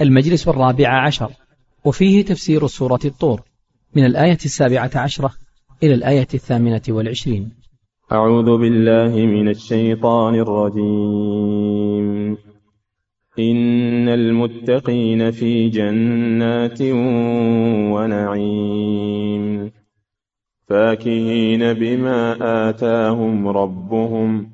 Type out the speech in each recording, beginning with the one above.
المجلس الرابع عشر. وفيه تفسير سورة الطور من الآية السابعة عشرة إلى الآية الثامنة والعشرين. أعوذ بالله من الشيطان الرجيم. إن المتقين في جنات ونعيم. فاكهين بما آتاهم ربهم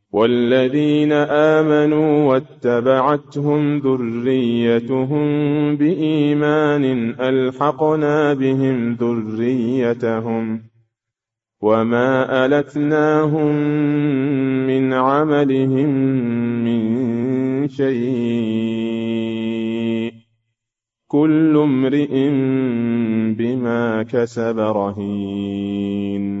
والذين آمنوا واتبعتهم ذريتهم بإيمان ألحقنا بهم ذريتهم وما ألتناهم من عملهم من شيء كل امرئ بما كسب رهين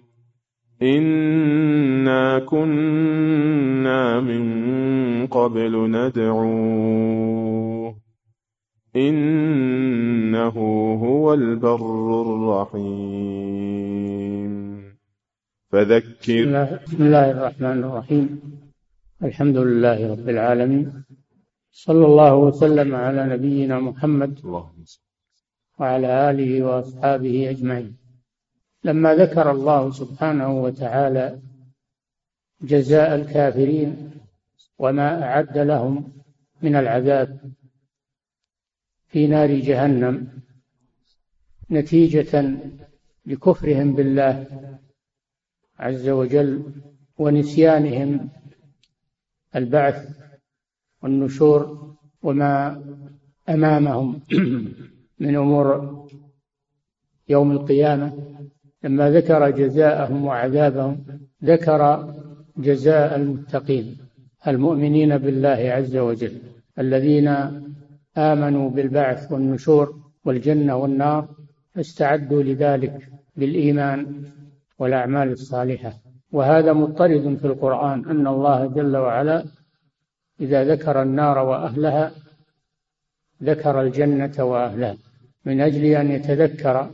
إنا كنا من قبل ندعوه إنه هو البر الرحيم. فذكر بسم الله الرحمن الرحيم. الحمد لله رب العالمين. صلى الله وسلم على نبينا محمد. وعلى آله وأصحابه أجمعين. لما ذكر الله سبحانه وتعالى جزاء الكافرين وما أعد لهم من العذاب في نار جهنم نتيجة لكفرهم بالله عز وجل ونسيانهم البعث والنشور وما أمامهم من أمور يوم القيامة. لما ذكر جزاءهم وعذابهم ذكر جزاء المتقين المؤمنين بالله عز وجل الذين آمنوا بالبعث والنشور والجنة والنار فاستعدوا لذلك بالإيمان والأعمال الصالحة وهذا مضطرد في القرآن أن الله جل وعلا إذا ذكر النار وأهلها ذكر الجنة وأهلها من أجل أن يتذكر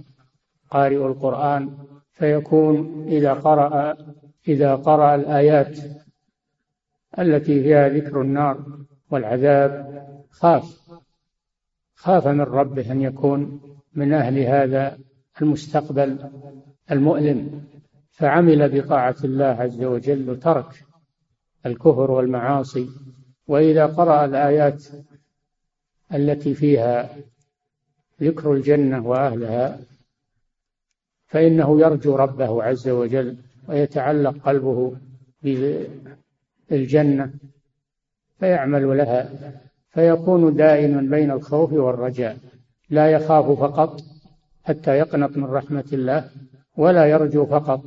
قارئ القرآن فيكون إذا قرأ إذا قرأ الآيات التي فيها ذكر النار والعذاب خاف. خاف من ربه أن يكون من أهل هذا المستقبل المؤلم. فعمل بطاعة الله عز وجل وترك الكفر والمعاصي. وإذا قرأ الآيات التي فيها ذكر الجنة وأهلها فإنه يرجو ربه عز وجل ويتعلق قلبه بالجنة فيعمل لها فيكون دائما بين الخوف والرجاء لا يخاف فقط حتى يقنط من رحمة الله ولا يرجو فقط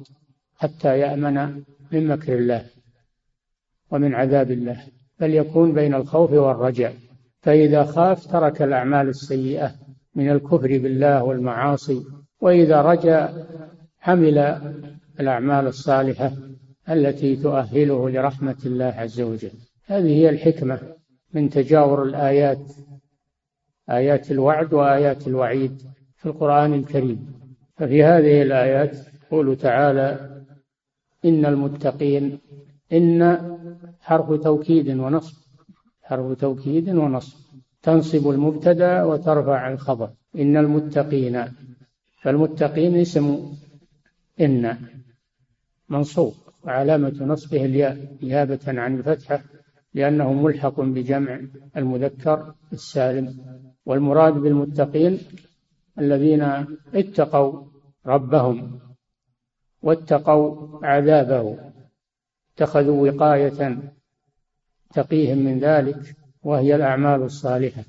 حتى يأمن من مكر الله ومن عذاب الله بل يكون بين الخوف والرجاء. فإذا خاف ترك الأعمال السيئة من الكفر بالله والمعاصي وإذا رجا حمل الأعمال الصالحة التي تؤهله لرحمة الله عز وجل. هذه هي الحكمة من تجاور الآيات آيات الوعد وآيات الوعيد في القرآن الكريم. ففي هذه الآيات يقول تعالى إن المتقين إن حرف توكيد ونصب حرف توكيد ونصب. تنصب المبتدأ وترفع الخبر. إن المتقين فالمتقين اسم إن منصوب وعلامة نصبه الياء نيابة عن الفتحة لأنه ملحق بجمع المذكر السالم. والمراد بالمتقين الذين اتقوا ربهم واتقوا عذابه. اتخذوا وقاية تقيهم من ذلك وهي الأعمال الصالحة.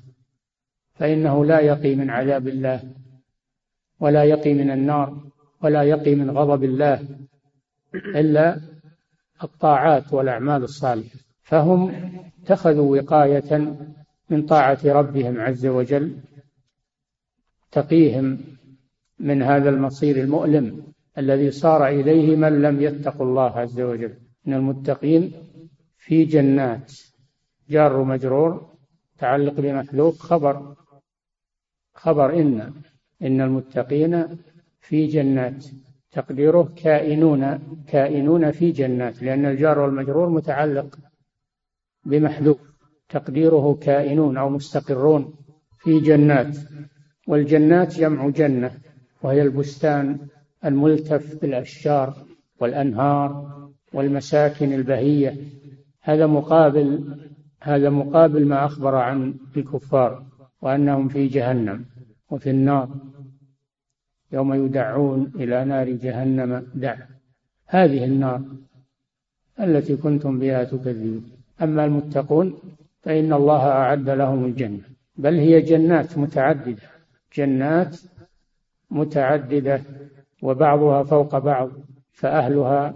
فإنه لا يقي من عذاب الله ولا يقي من النار ولا يقي من غضب الله إلا الطاعات والأعمال الصالحة. فهم اتخذوا وقاية من طاعة ربهم عز وجل تقيهم من هذا المصير المؤلم الذي صار إليه من لم يتقوا الله عز وجل. من المتقين في جنات جار مجرور تعلق بمحذوف خبر خبر إن. إن المتقين في جنات. تقديره كائنون كائنون في جنات لأن الجار والمجرور متعلق بمحذوف. تقديره كائنون أو مستقرون في جنات. والجنات جمع جنة وهي البستان الملتف بالأشجار والأنهار والمساكن البهية. هذا مقابل هذا مقابل ما أخبر عن الكفار وأنهم في جهنم وفي النار. يوم يدعون إلى نار جهنم. دع. هذه النار التي كنتم بها تكذبون. أما المتقون فإن الله أعد لهم الجنة. بل هي جنات متعددة. جنات متعددة وبعضها فوق بعض فأهلها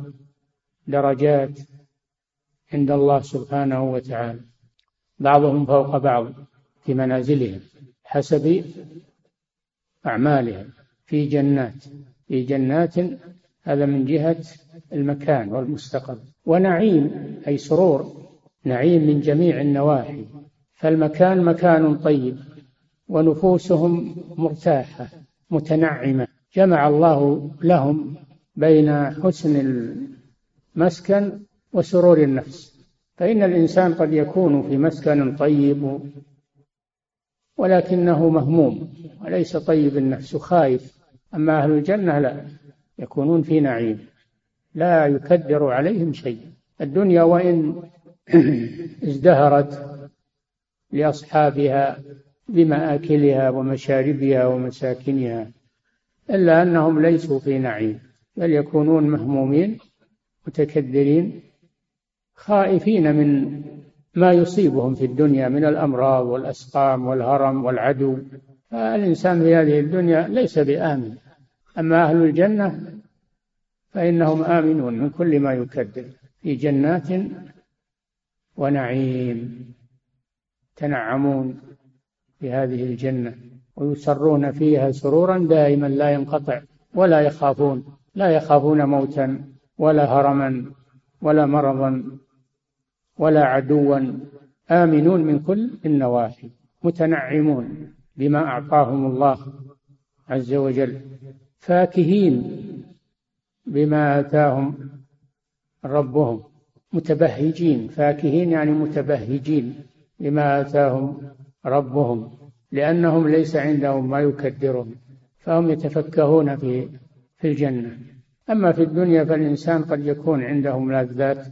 درجات عند الله سبحانه وتعالى. بعضهم فوق بعض في منازلهم حسب أعمالهم. في جنات. في جنات هذا من جهة المكان والمستقر. ونعيم أي سرور نعيم من جميع النواحي. فالمكان مكان طيب ونفوسهم مرتاحة متنعمة. جمع الله لهم بين حسن المسكن وسرور النفس. فإن الإنسان قد يكون في مسكن طيب ولكنه مهموم وليس طيب النفس خايف. أما أهل الجنة لا يكونون في نعيم لا يكدر عليهم شيء. الدنيا وإن ازدهرت لأصحابها بمآكلها ومشاربها ومساكنها إلا أنهم ليسوا في نعيم بل يكونون مهمومين متكدرين خائفين من ما يصيبهم في الدنيا من الأمراض والأسقام والهرم والعدو. فالإنسان في هذه الدنيا ليس بآمن. أما أهل الجنة فإنهم آمنون من كل ما يكدر في جنات ونعيم تنعمون في هذه الجنة ويسرون فيها سرورا دائما لا ينقطع ولا يخافون لا يخافون موتا ولا هرما ولا مرضا ولا عدوا آمنون من كل النواحي متنعمون بما أعطاهم الله عز وجل. فاكهين بما آتاهم ربهم متبهجين. فاكهين يعني متبهجين بما آتاهم ربهم لأنهم ليس عندهم ما يكدرهم فهم يتفكهون في في الجنة. أما في الدنيا فالإنسان قد يكون عنده ملذات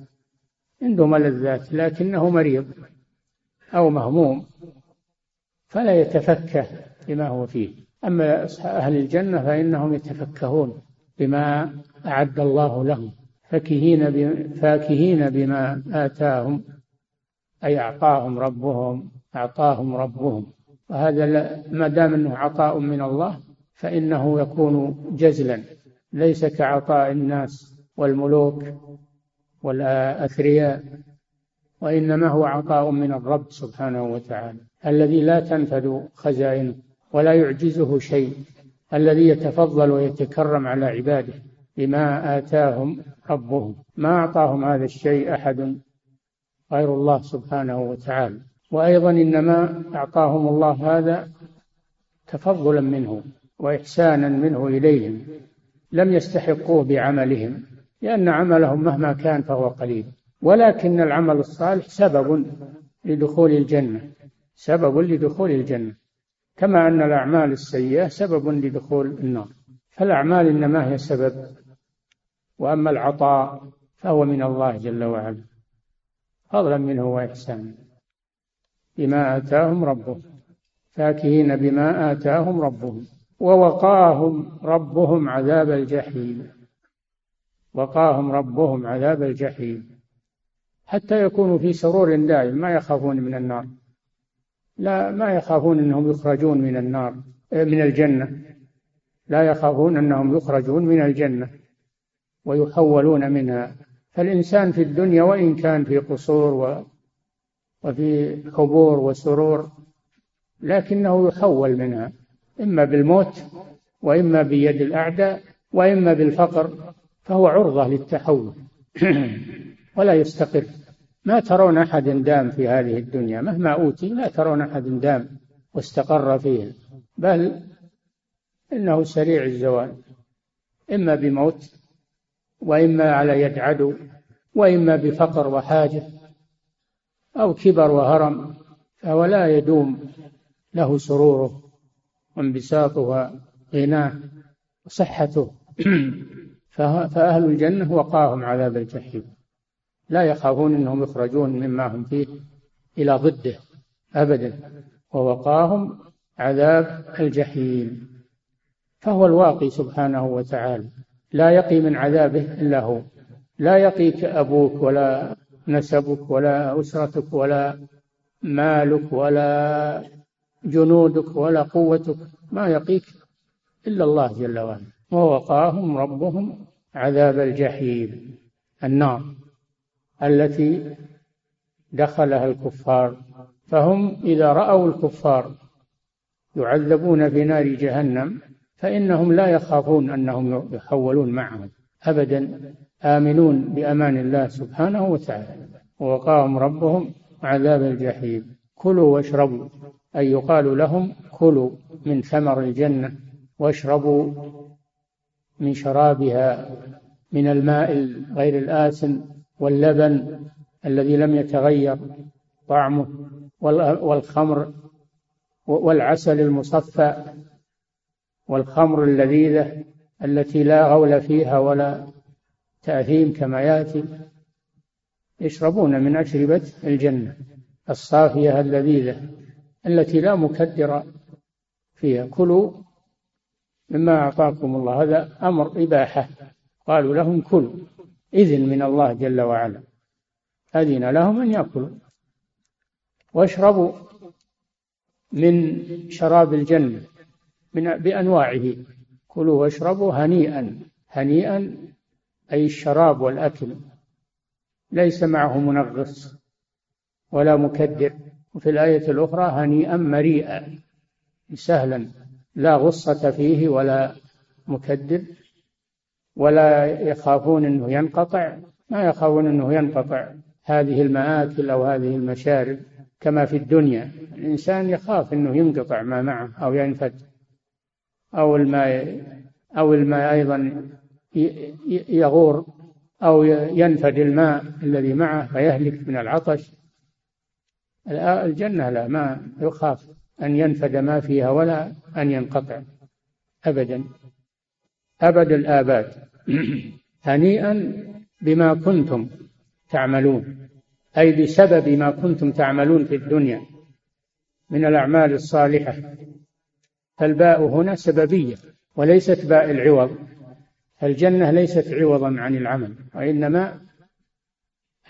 عنده ملذات لكنه مريض أو مهموم فلا يتفكه بما هو فيه. أما أهل الجنة فإنهم يتفكهون بما أعد الله لهم فاكهين فاكهين بما آتاهم أي أعطاهم ربهم أعطاهم ربهم. وهذا ما دام أنه عطاء من الله فإنه يكون جزلا. ليس كعطاء الناس والملوك والأثرياء وإنما هو عطاء من الرب سبحانه وتعالى الذي لا تنفذ خزائنه. ولا يعجزه شيء. الذي يتفضل ويتكرم على عباده بما آتاهم ربهم. ما أعطاهم هذا الشيء أحد غير الله سبحانه وتعالى. وأيضا إنما أعطاهم الله هذا تفضلا منه وإحسانا منه إليهم. لم يستحقوه بعملهم لأن عملهم مهما كان فهو قليل. ولكن العمل الصالح سبب لدخول الجنة. سبب لدخول الجنة. كما أن الأعمال السيئة سبب لدخول النار. فالأعمال إنما هي سبب وأما العطاء فهو من الله جل وعلا. فضلا منه وإحسانا بما آتاهم ربهم فاكهين بما آتاهم ربهم ووقاهم ربهم عذاب الجحيم. وقاهم ربهم عذاب الجحيم. حتى يكونوا في سرور دائم ما يخافون من النار. لا ما يخافون إنهم يخرجون من النار من الجنة. لا يخافون إنهم يخرجون من الجنة ويحولون منها. فالإنسان في الدنيا وإن كان في قصور وفي حبور وسرور لكنه يحول منها. إما بالموت وإما بيد الأعداء وإما بالفقر فهو عرضة للتحول. ولا يستقر. ما ترون أحد دام في هذه الدنيا مهما أوتي لا ترون أحد دام واستقر فيها بل إنه سريع الزوال إما بموت وإما على يد عدو وإما بفقر وحاجة أو كبر وهرم فهو لا يدوم له سروره وانبساطه وغناه وصحته. فأهل الجنة وقاهم عذاب الجحيم. لا يخافون أنهم يخرجون مما هم فيه إلى ضده أبدا ووقاهم عذاب الجحيم. فهو الواقي سبحانه وتعالى. لا يقي من عذابه إلا هو. لا يقيك أبوك ولا نسبك ولا أسرتك ولا مالك ولا جنودك ولا قوتك. ما يقيك إلا الله جل وعلا. ووقاهم ربهم عذاب الجحيم. النار. التي دخلها الكفار فهم إذا رأوا الكفار يعذبون في نار جهنم فإنهم لا يخافون أنهم يحولون معهم أبدا آمنون بأمان الله سبحانه وتعالى. ووقاهم ربهم عذاب الجحيم. كلوا واشربوا أي يقال لهم كلوا من ثمر الجنة واشربوا من شرابها من الماء غير الآسن واللبن الذي لم يتغير طعمه والخمر والعسل المصفى والخمر اللذيذة التي لا غول فيها ولا تأثيم كما يأتي يشربون من أشربة الجنة الصافية اللذيذة التي لا مكدر فيها. كلوا مما أعطاكم الله هذا أمر إباحة. قالوا لهم كلوا. إذن من الله جل وعلا. أذن لهم أن يأكلوا. واشربوا من شراب الجنة من بأنواعه. كلوا واشربوا هنيئا. هنيئا أي الشراب والأكل. ليس معه منغص ولا مكدر. وفي الآية الأخرى هنيئا مريئا. سهلا. لا غصة فيه ولا مكدر. ولا يخافون أنه ينقطع ما يخافون أنه ينقطع هذه المآكل أو هذه المشارب كما في الدنيا. الإنسان يخاف أنه ينقطع ما معه أو ينفد أو الماء أو الماء أيضا يغور أو ينفد الماء الذي معه فيهلك من العطش. الجنة لا ما يخاف أن ينفد ما فيها ولا أن ينقطع أبدا. أبد الآباد. هنيئا بما كنتم تعملون أي بسبب ما كنتم تعملون في الدنيا من الأعمال الصالحة. فالباء هنا سببية وليست باء العوض. الجنة ليست عوضا عن العمل وإنما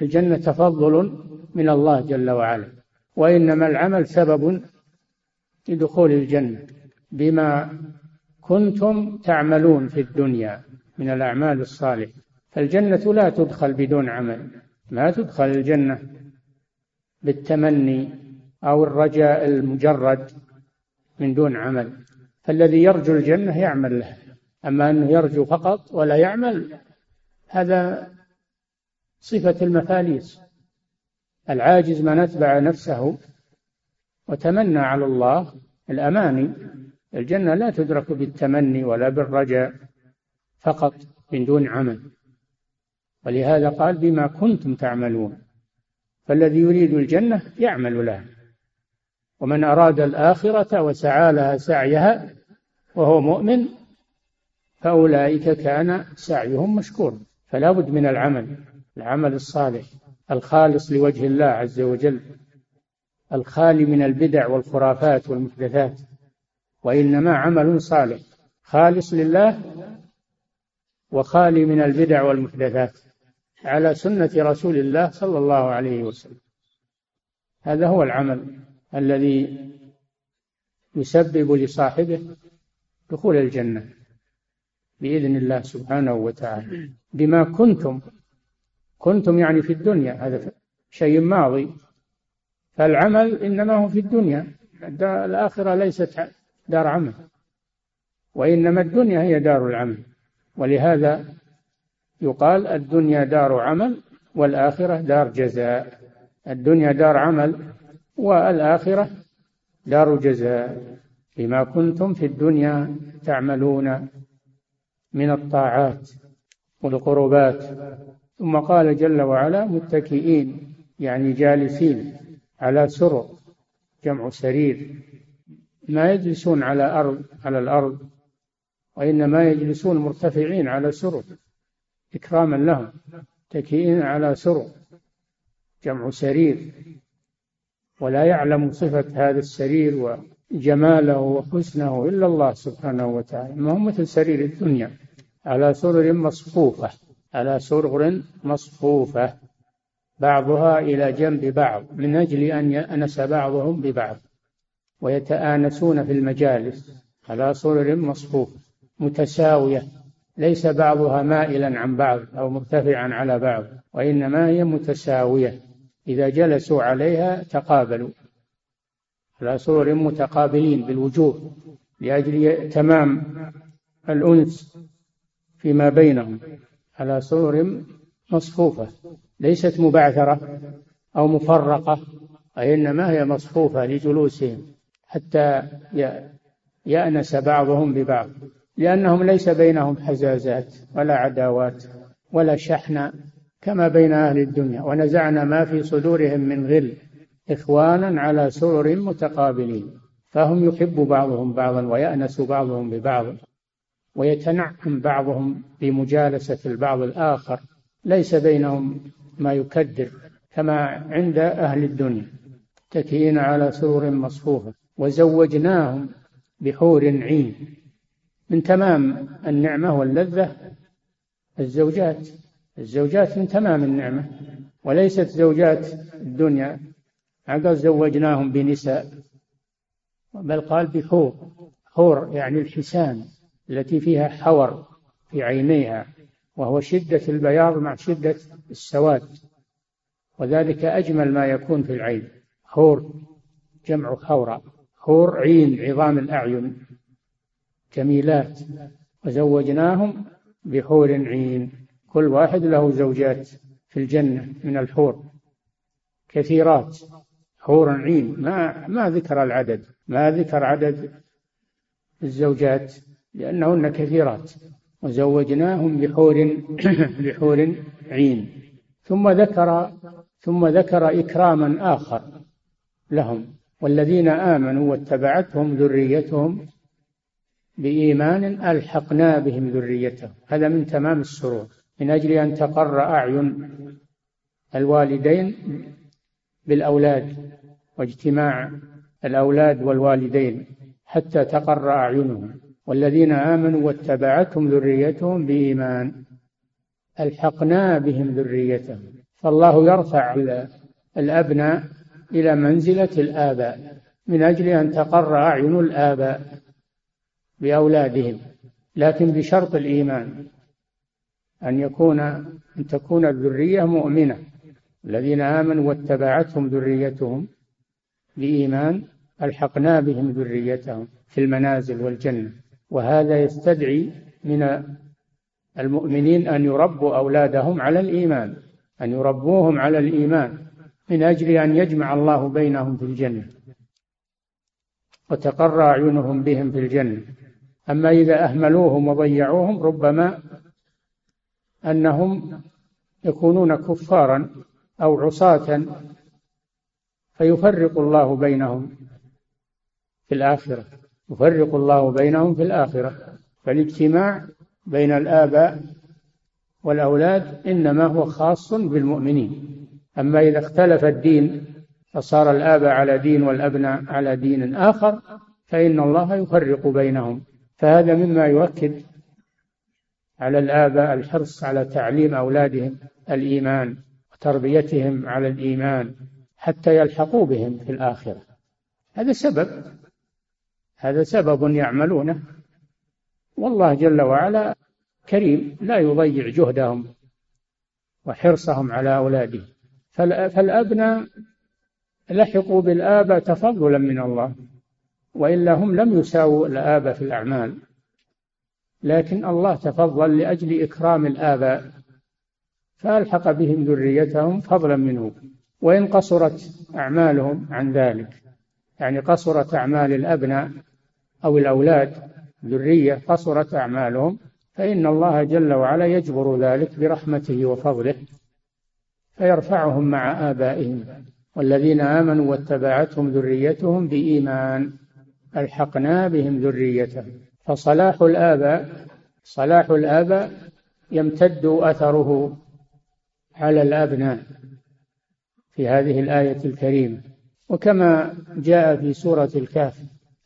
الجنة تفضل من الله جل وعلا وإنما العمل سبب لدخول الجنة بما كنتم تعملون في الدنيا من الأعمال الصالحة فالجنة لا تدخل بدون عمل. ما تدخل الجنة بالتمني أو الرجاء المجرد من دون عمل. فالذي يرجو الجنة يعمل لها أما أنه يرجو فقط ولا يعمل هذا صفة المفاليس. العاجز من أتبع نفسه وتمنى على الله الأماني. الجنة لا تدرك بالتمني ولا بالرجاء فقط من دون عمل. ولهذا قال بما كنتم تعملون فالذي يريد الجنة يعمل لها. ومن أراد الآخرة وسعى لها سعيها وهو مؤمن فأولئك كان سعيهم مشكورا. فلا بد من العمل العمل الصالح الخالص لوجه الله عز وجل الخالي من البدع والخرافات والمحدثات. وإنما عمل صالح. خالص لله وخالي من البدع والمحدثات على سنة رسول الله صلى الله عليه وسلم. هذا هو العمل الذي يسبب لصاحبه دخول الجنة بإذن الله سبحانه وتعالى. بما كنتم كنتم يعني في الدنيا هذا شيء ماضي. فالعمل إنما هو في الدنيا. الآخرة ليست دار عمل. وإنما الدنيا هي دار العمل. ولهذا يقال الدنيا دار عمل والآخرة دار جزاء. الدنيا دار عمل والآخرة دار جزاء. بما كنتم في الدنيا تعملون من الطاعات والقربات. ثم قال جل وعلا متكئين يعني جالسين على سرر جمع سرير. ما يجلسون على أرض على الأرض وإنما يجلسون مرتفعين على سرر إكراما لهم متكئين على سرر جمع سرير. ولا يعلم صفة هذا السرير وجماله وحسنه إلا الله سبحانه وتعالى. ما هو مثل سرير الدنيا؟ على سرر مصفوفة على سرر مصفوفة. بعضها إلى جنب بعض من أجل أن يأنس بعضهم ببعض. ويتآنسون في المجالس. على سرر مصفوفة متساوية. ليس بعضها مائلا عن بعض أو مرتفعا على بعض وإنما هي متساوية. إذا جلسوا عليها تقابلوا. على سرر متقابلين بالوجوه لأجل تمام الأنس فيما بينهم. على سرر مصفوفة ليست مبعثرة أو مفرقة وإنما هي مصفوفة لجلوسهم. حتى يأنس بعضهم ببعض لأنهم ليس بينهم حزازات ولا عداوات ولا شحنة كما بين أهل الدنيا ونزعنا ما في صدورهم من غل إخوانا على سرر متقابلين فهم يحب بعضهم بعضا ويأنس بعضهم ببعض ويتنعم بعضهم بمجالسة البعض الآخر ليس بينهم ما يكدر كما عند أهل الدنيا تكئين على سرر مصفوفة. وزوجناهم بحور عين. من تمام النعمة واللذة الزوجات. الزوجات من تمام النعمة وليست زوجات الدنيا. عقل زوجناهم بنساء بل قال بحور. حور يعني الحسان التي فيها حور في عينيها وهو شدة البياض مع شدة السواد. وذلك أجمل ما يكون في العين. حور جمع حورة. حور عين عظام الأعين. جميلات. وزوجناهم بحور عين. كل واحد له زوجات في الجنة من الحور. كثيرات. حور عين. ما ما ذكر العدد. ما ذكر عدد الزوجات. لأنهن كثيرات. وزوجناهم بحور بحور عين. ثم ذكر ثم ذكر إكراما آخر لهم. والذين آمنوا واتبعتهم ذريتهم بإيمان ألحقنا بهم ذريتهم هذا من تمام السرور. من أجل أن تقر أعين الوالدين بالأولاد واجتماع الأولاد والوالدين حتى تقر أعينهم. والذين آمنوا واتبعتهم ذريتهم بإيمان ألحقنا بهم ذريتهم فالله يرفع الأبناء إلى منزلة الآباء من أجل أن تقر أعين الآباء بأولادهم لكن بشرط الإيمان أن يكون أن تكون الذرية مؤمنة. الذين آمنوا واتبعتهم ذريتهم بإيمان ألحقنا بهم ذريتهم في المنازل والجنة. وهذا يستدعي من المؤمنين أن يربوا أولادهم على الإيمان أن يربوهم على الإيمان. من أجل أن يجمع الله بينهم في الجنة وتقر أعينهم بهم في الجنة. أما إذا أهملوهم وضيعوهم ربما أنهم يكونون كفارا أو عصاة فيفرق الله بينهم في الآخرة. يفرق الله بينهم في الآخرة. فالاجتماع بين الآباء والأولاد إنما هو خاص بالمؤمنين. أما إذا اختلف الدين فصار الآباء على دين والأبناء على دين آخر فإن الله يفرق بينهم. فهذا مما يؤكد على الآباء الحرص على تعليم أولادهم الإيمان وتربيتهم على الإيمان حتى يلحقوا بهم في الآخرة. هذا سبب هذا سبب يعملونه. والله جل وعلا كريم لا يضيع جهدهم وحرصهم على أولادهم. فالأبناء لحقوا بالآباء تفضلا من الله وإلا هم لم يساووا الآباء في الأعمال. لكن الله تفضل لأجل إكرام الآباء فألحق بهم ذريتهم فضلا منه وإن قصرت أعمالهم عن ذلك. يعني قصرت أعمال الأبناء أو الأولاد ذرية قصرت أعمالهم فإن الله جل وعلا يجبر ذلك برحمته وفضله. فيرفعهم مع آبائهم والذين آمنوا واتبعتهم ذريتهم بإيمان. ألحقنا بهم ذريتهم. فصلاح الآباء صلاح الآباء يمتد أثره على الأبناء في هذه الآية الكريمة. وكما جاء في سورة الكهف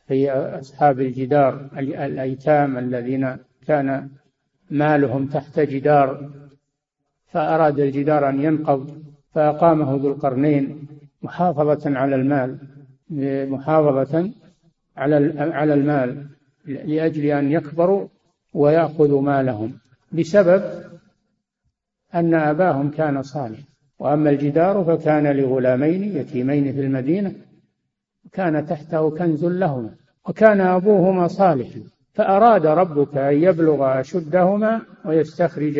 في أصحاب الجدار الأيتام الذين كان مالهم تحت جدار فأراد الجدار أن ينقض فأقامه ذو القرنين محافظة على المال محافظة على على المال لأجل أن يكبروا ويأخذوا مالهم. بسبب أن أباهم كان صالح وأما الجدار فكان لغلامين يتيمين في المدينة كان تحته كنز لهما وكان أبوهما صالحا. فأراد ربك أن يبلغ أشدهما ويستخرج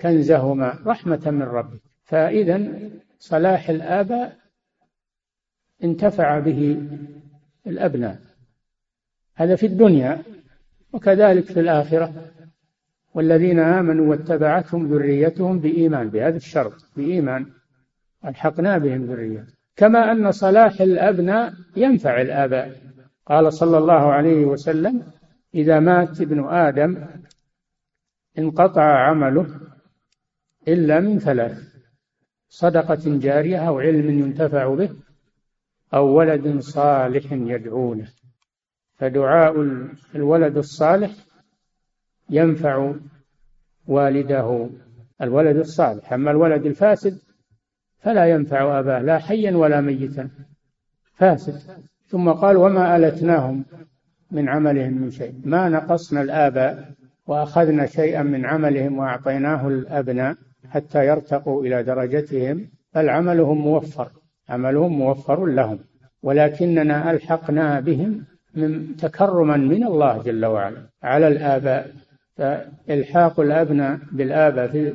كنزهما رحمة من ربك. فإذا صلاح الآباء انتفع به الأبناء. هذا في الدنيا وكذلك في الآخرة. والذين آمنوا واتبعتهم ذريتهم بإيمان بهذا الشرط بإيمان. ألحقنا بهم ذرية كما أن صلاح الأبناء ينفع الآباء قال صلى الله عليه وسلم إذا مات ابن آدم انقطع عمله إلا من ثلاث صدقة جارية أو علم ينتفع به أو ولد صالح يدعو له فدعاء الولد الصالح ينفع والده. الولد الصالح أما الولد الفاسد فلا ينفع أباه لا حيا ولا ميتا. فاسد. ثم قال وما ألتناهم من عملهم من شيء. ما نقصنا الآباء وأخذنا شيئا من عملهم وأعطيناه الأبناء. حتى يرتقوا إلى درجتهم. بل عملهم موفر عملهم موفر لهم ولكننا ألحقنا بهم من تكرما من الله جل وعلا. على الآباء فإلحاق الأبناء بالآباء في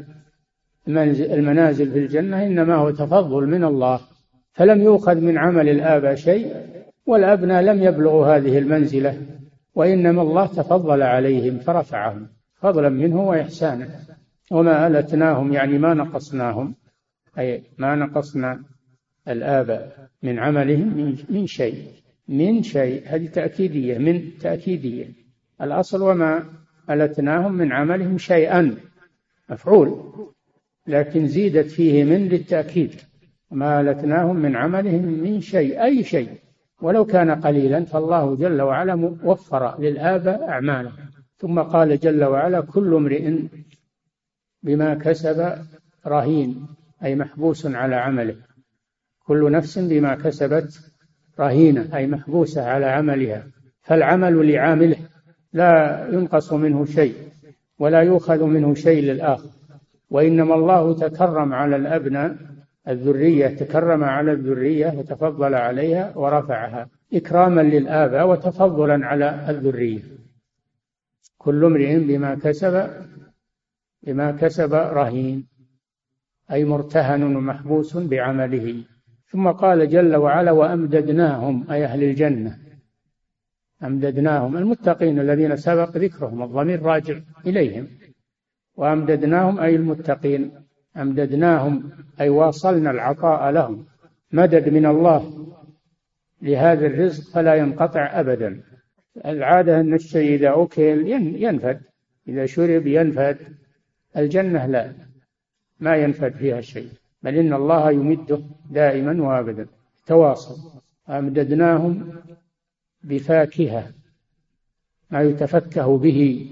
المنازل في الجنة إنما هو تفضل من الله. فلم يؤخذ من عمل الآباء شيء والأبناء لم يبلغوا هذه المنزلة وإنما الله تفضل عليهم فرفعهم فضلا منه وإحسانا وما ألتناهم يعني ما نقصناهم أي ما نقصنا الآباء من عملهم من شيء من شيء. هذه تأكيدية من تأكيدية. الأصل وما ألتناهم من عملهم شيئا مفعول لكن زيدت فيه من للتأكيد. ما ألتناهم من عملهم من شيء أي شيء. ولو كان قليلا فالله جل وعلا وفر للآباء أعمالهم ثم قال جل وعلا كل امرئ بما كسب رهين أي محبوس على عمله. كل نفس بما كسبت رهينة أي محبوسة على عملها. فالعمل لعامله لا ينقص منه شيء ولا يؤخذ منه شيء للآخر. وإنما الله تكرم على الأبناء الذرية تكرم على الذرية وتفضل عليها ورفعها. إكراما للآباء وتفضلا على الذرية. كل امرئ بما كسب بما كسب رهين أي مرتهن ومحبوس بعمله. ثم قال جل وعلا وأمددناهم أي أهل الجنة. أمددناهم المتقين الذين سبق ذكرهم الضمير راجع إليهم. وأمددناهم أي المتقين. أمددناهم أي واصلنا العطاء لهم. مدد من الله لهذا الرزق فلا ينقطع أبدا. العادة أن الشيء إذا أكل ينفد. إذا شرب ينفد. الجنة لا ما ينفد فيها شيء. بل إن الله يمده دائما وأبدا. تواصل. أمددناهم بفاكهة. ما يتفكه به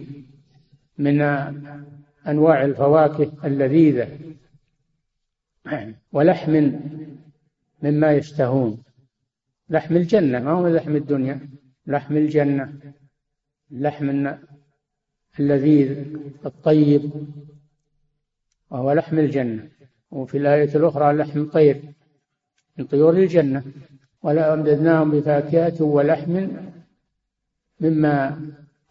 من أنواع الفواكه اللذيذة. ولحم مما يشتهون. لحم الجنة. ما هو لحم الدنيا؟ لحم الجنة. اللحم اللذيذ الطيب وهو لحم الجنة. وفي الآية الأخرى لحم طير من طيور الجنة. ولا أمددناهم بفاكهة ولحم مما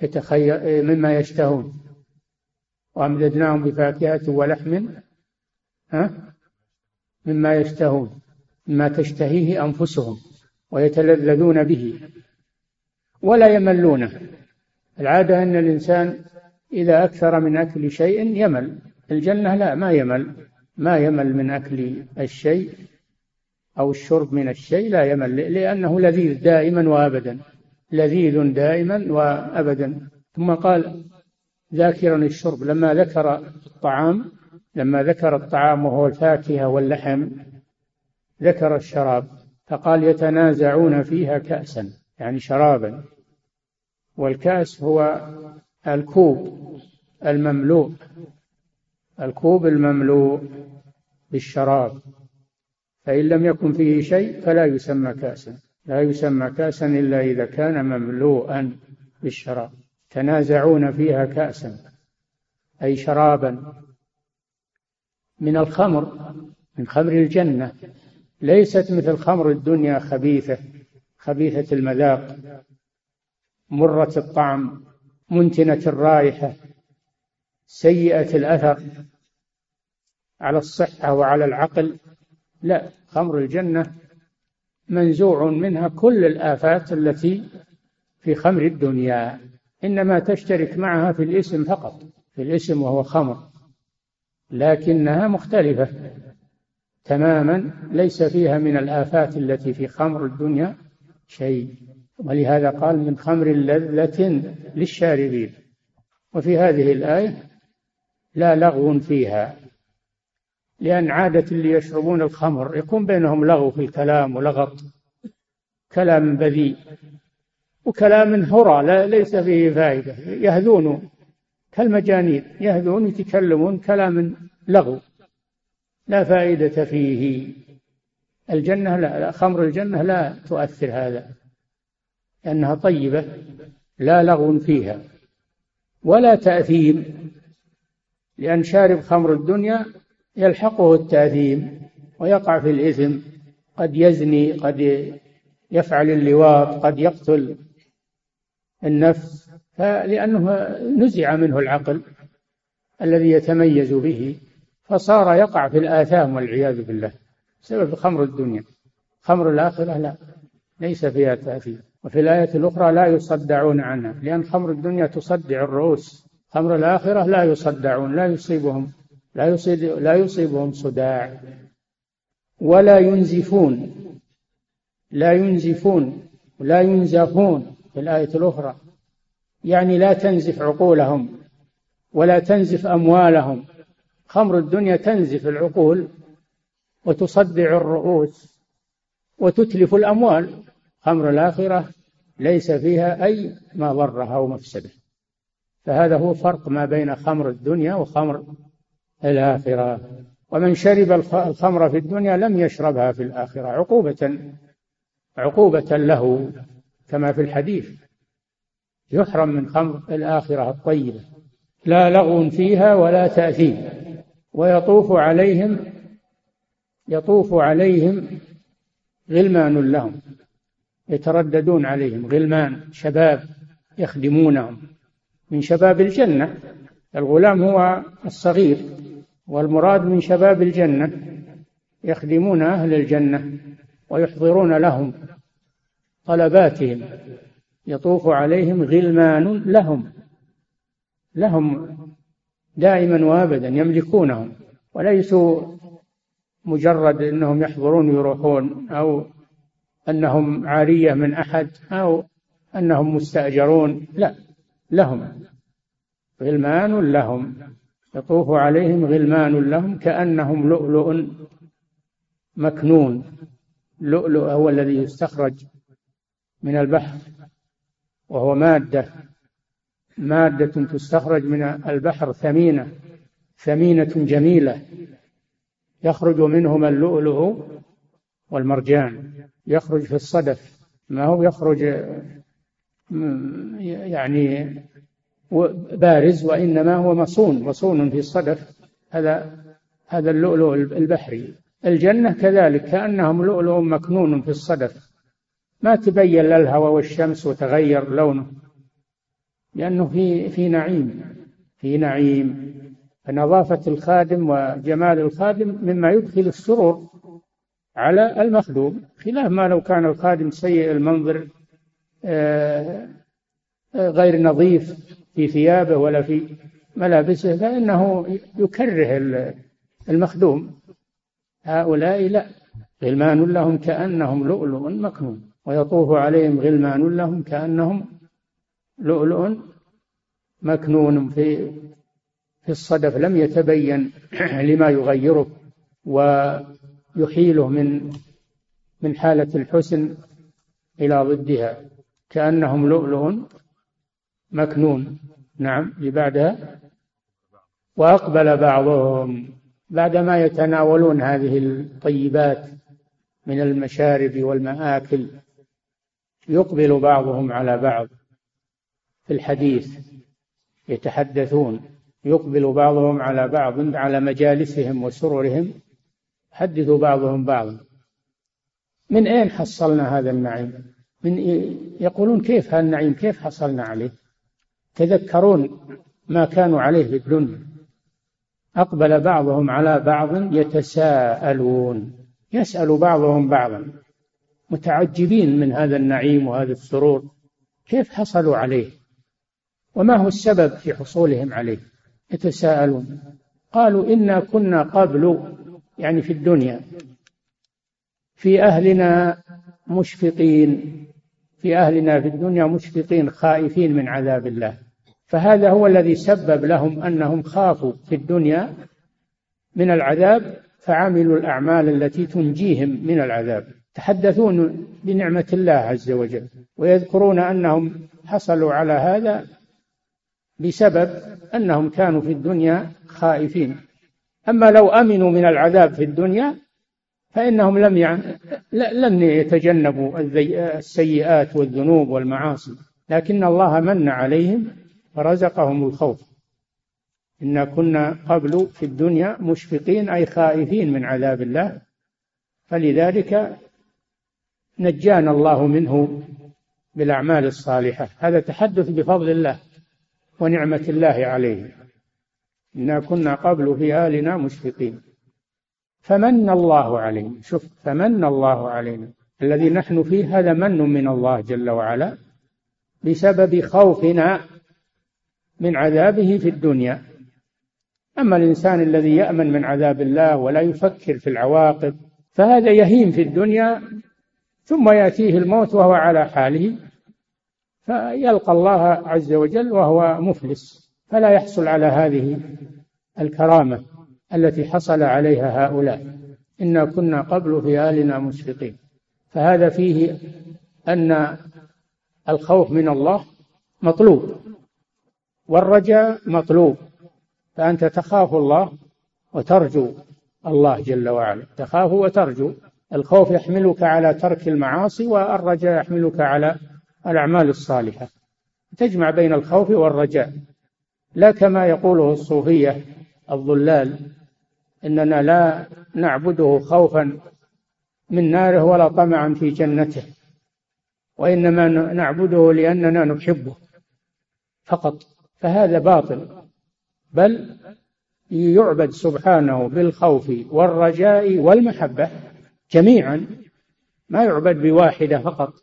يتخير مما يشتهون. وأمددناهم بفاكهة ولحم ها مما يشتهون مما تشتهيه أنفسهم ويتلذذون به ولا يملونه. العادة أن الإنسان إذا أكثر من أكل شيء يمل. الجنة لا ما يمل. ما يمل من أكل الشيء أو الشرب من الشيء لا يمل لأنه لذيذ دائما وأبدا. لذيذ دائما وأبدا. ثم قال ذاكرا الشرب لما ذكر الطعام لما ذكر الطعام وهو الفاكهة واللحم ذكر الشراب فقال يتنازعون فيها كأسا يعني شرابا. والكأس هو الكوب المملوء. الكوب المملوء بالشراب. فإن لم يكن فيه شيء فلا يسمى كأسا. لا يسمى كأسا إلا إذا كان مملوءا بالشراب. تنازعون فيها كأسا أي شرابا. من الخمر من خمر الجنة. ليست مثل خمر الدنيا خبيثة خبيثة المذاق مرة الطعم منتنة الرائحة سيئة الأثر على الصحة وعلى العقل. لا خمر الجنة منزوع منها كل الآفات التي في خمر الدنيا إنما تشترك معها في الإسم فقط في الإسم وهو خمر لكنها مختلفة تماما ليس فيها من الآفات التي في خمر الدنيا شيء. ولهذا قال من خمر لذة للشاربين. وفي هذه الآية لا لغو فيها لأن عادة اللي يشربون الخمر يكون بينهم لغو في الكلام ولغط كلام بذيء وكلام هرى لا ليس فيه فائدة. يهذون كالمجانين يهذون يتكلمون كلام لغو لا فائدة فيه. الجنة لا خمر الجنة لا تؤثر هذا. لأنها طيبة لا لغو فيها. ولا تأثيم لأن شارب خمر الدنيا يلحقه التأثيم ويقع في الإثم قد يزني قد يفعل اللواط قد يقتل النفس. لأنه نزع منه العقل الذي يتميز به فصار يقع في الآثام والعياذ بالله بسبب خمر الدنيا. خمر الآخرة لا ليس فيها تأثير وفي الآية الأخرى لا يصدعون عنها لأن خمر الدنيا تصدع الرؤوس خمر الآخرة لا يصدعون لا يصيبهم لا يصيب لا يصيبهم صداع ولا ينزفون لا ينزفون ولا ينزفون في الآية الأخرى. يعني لا تنزف عقولهم ولا تنزف أموالهم. خمر الدنيا تنزف العقول وتصدع الرؤوس وتتلف الأموال. خمر الآخرة ليس فيها أي مضرة أو مفسدة. فهذا هو فرق ما بين خمر الدنيا وخمر الآخرة. ومن شرب الخمر في الدنيا لم يشربها في الآخرة عقوبة عقوبة له كما في الحديث. يحرم من خمر الآخرة الطيبة لا لغو فيها ولا تأثيم. ويطوف عليهم يطوف عليهم غلمان لهم. يترددون عليهم غلمان شباب يخدمونهم. من شباب الجنة الغلام هو الصغير والمراد من شباب الجنة يخدمون أهل الجنة ويحضرون لهم طلباتهم. يطوف عليهم غلمان لهم لهم دائما وابدا يملكونهم. وليسوا مجرد أنهم يحضرون ويروحون أو أنهم عارية من أحد أو أنهم مستأجرون لا لهم غلمان لهم يطوف عليهم غلمان لهم كأنهم لؤلؤ مكنون اللؤلؤ هو الذي يستخرج من البحر وهو مادة مادة تستخرج من البحر ثمينة ثمينة جميلة يخرج منهما اللؤلؤ والمرجان يخرج في الصدف. ما هو يخرج يعني بارز وإنما هو مصون مصون في الصدف. هذا هذا اللؤلؤ البحري. الجنة كذلك كأنهم لؤلؤ مكنون في الصدف. ما تبين لا والشمس وتغير لونه لأنه في في نعيم في نعيم. فنظافة الخادم وجمال الخادم مما يدخل السرور. على المخدوم خلاف ما لو كان الخادم سيء المنظر آه، آه، غير نظيف في ثيابه ولا في ملابسه فإنه يكره المخدوم. هؤلاء لا غلمان لهم كأنهم لؤلؤ مكنون ويطوف عليهم غلمان لهم كأنهم لؤلؤ مكنون في في الصدف لم يتبين لما يغيره ويحيله من من حالة الحسن إلى ضدها كأنهم لؤلؤ مكنون. نعم لبعدها. وأقبل بعضهم بعدما يتناولون هذه الطيبات من المشارب والمآكل. يقبل بعضهم على بعض في الحديث يتحدثون. يقبل بعضهم على بعض على مجالسهم وسررهم حدث بعضهم بعضا. من أين حصلنا هذا النعيم؟ من يقولون كيف هذا النعيم؟ كيف حصلنا عليه؟ تذكرون ما كانوا عليه في الدنيا. أقبل بعضهم على بعض يتساءلون يسأل بعضهم بعضا. متعجبين من هذا النعيم وهذا السرور. كيف حصلوا عليه؟ وما هو السبب في حصولهم عليه؟ يتساءلون. قالوا إنا كنا قبل يعني في الدنيا. في أهلنا مشفقين في أهلنا في الدنيا مشفقين خائفين من عذاب الله. فهذا هو الذي سبب لهم أنهم خافوا في الدنيا من العذاب فعملوا الأعمال التي تنجيهم من العذاب. يتحدثون بنعمة الله عز وجل ويذكرون أنهم حصلوا على هذا بسبب أنهم كانوا في الدنيا خائفين. أما لو أمنوا من العذاب في الدنيا فإنهم لم يعني لم يتجنبوا السيئات والذنوب والمعاصي. لكن الله من عليهم ورزقهم الخوف. إنا كنا قبل في الدنيا مشفقين أي خائفين من عذاب الله. فلذلك نجانا الله منه بالأعمال الصالحة. هذا تحدث بفضل الله ونعمة الله عليه. إنا كنا قبل في آلنا مشفقين. فمن الله علينا؟ شوف فمن الله علينا. الذي نحن فيه هذا من من الله جل وعلا؟ بسبب خوفنا من عذابه في الدنيا. أما الإنسان الذي يأمن من عذاب الله ولا يفكر في العواقب فهذا يهيم في الدنيا ثم يأتيه الموت وهو على حاله. فيلقى الله عز وجل وهو مفلس. فلا يحصل على هذه الكرامة التي حصل عليها هؤلاء. إنا كنا قبل في آلنا مشفقين. فهذا فيه أن الخوف من الله مطلوب والرجاء مطلوب. فأنت تخاف الله وترجو الله جل وعلا. تخاف وترجو. الخوف يحملك على ترك المعاصي والرجاء يحملك على الأعمال الصالحة. تجمع بين الخوف والرجاء. لا كما يقوله الصوفية الضلال إننا لا نعبده خوفا من ناره ولا طمعا في جنته وإنما نعبده لأننا نحبه فقط فهذا باطل بل يعبد سبحانه بالخوف والرجاء والمحبة جميعا ما يعبد بواحدة فقط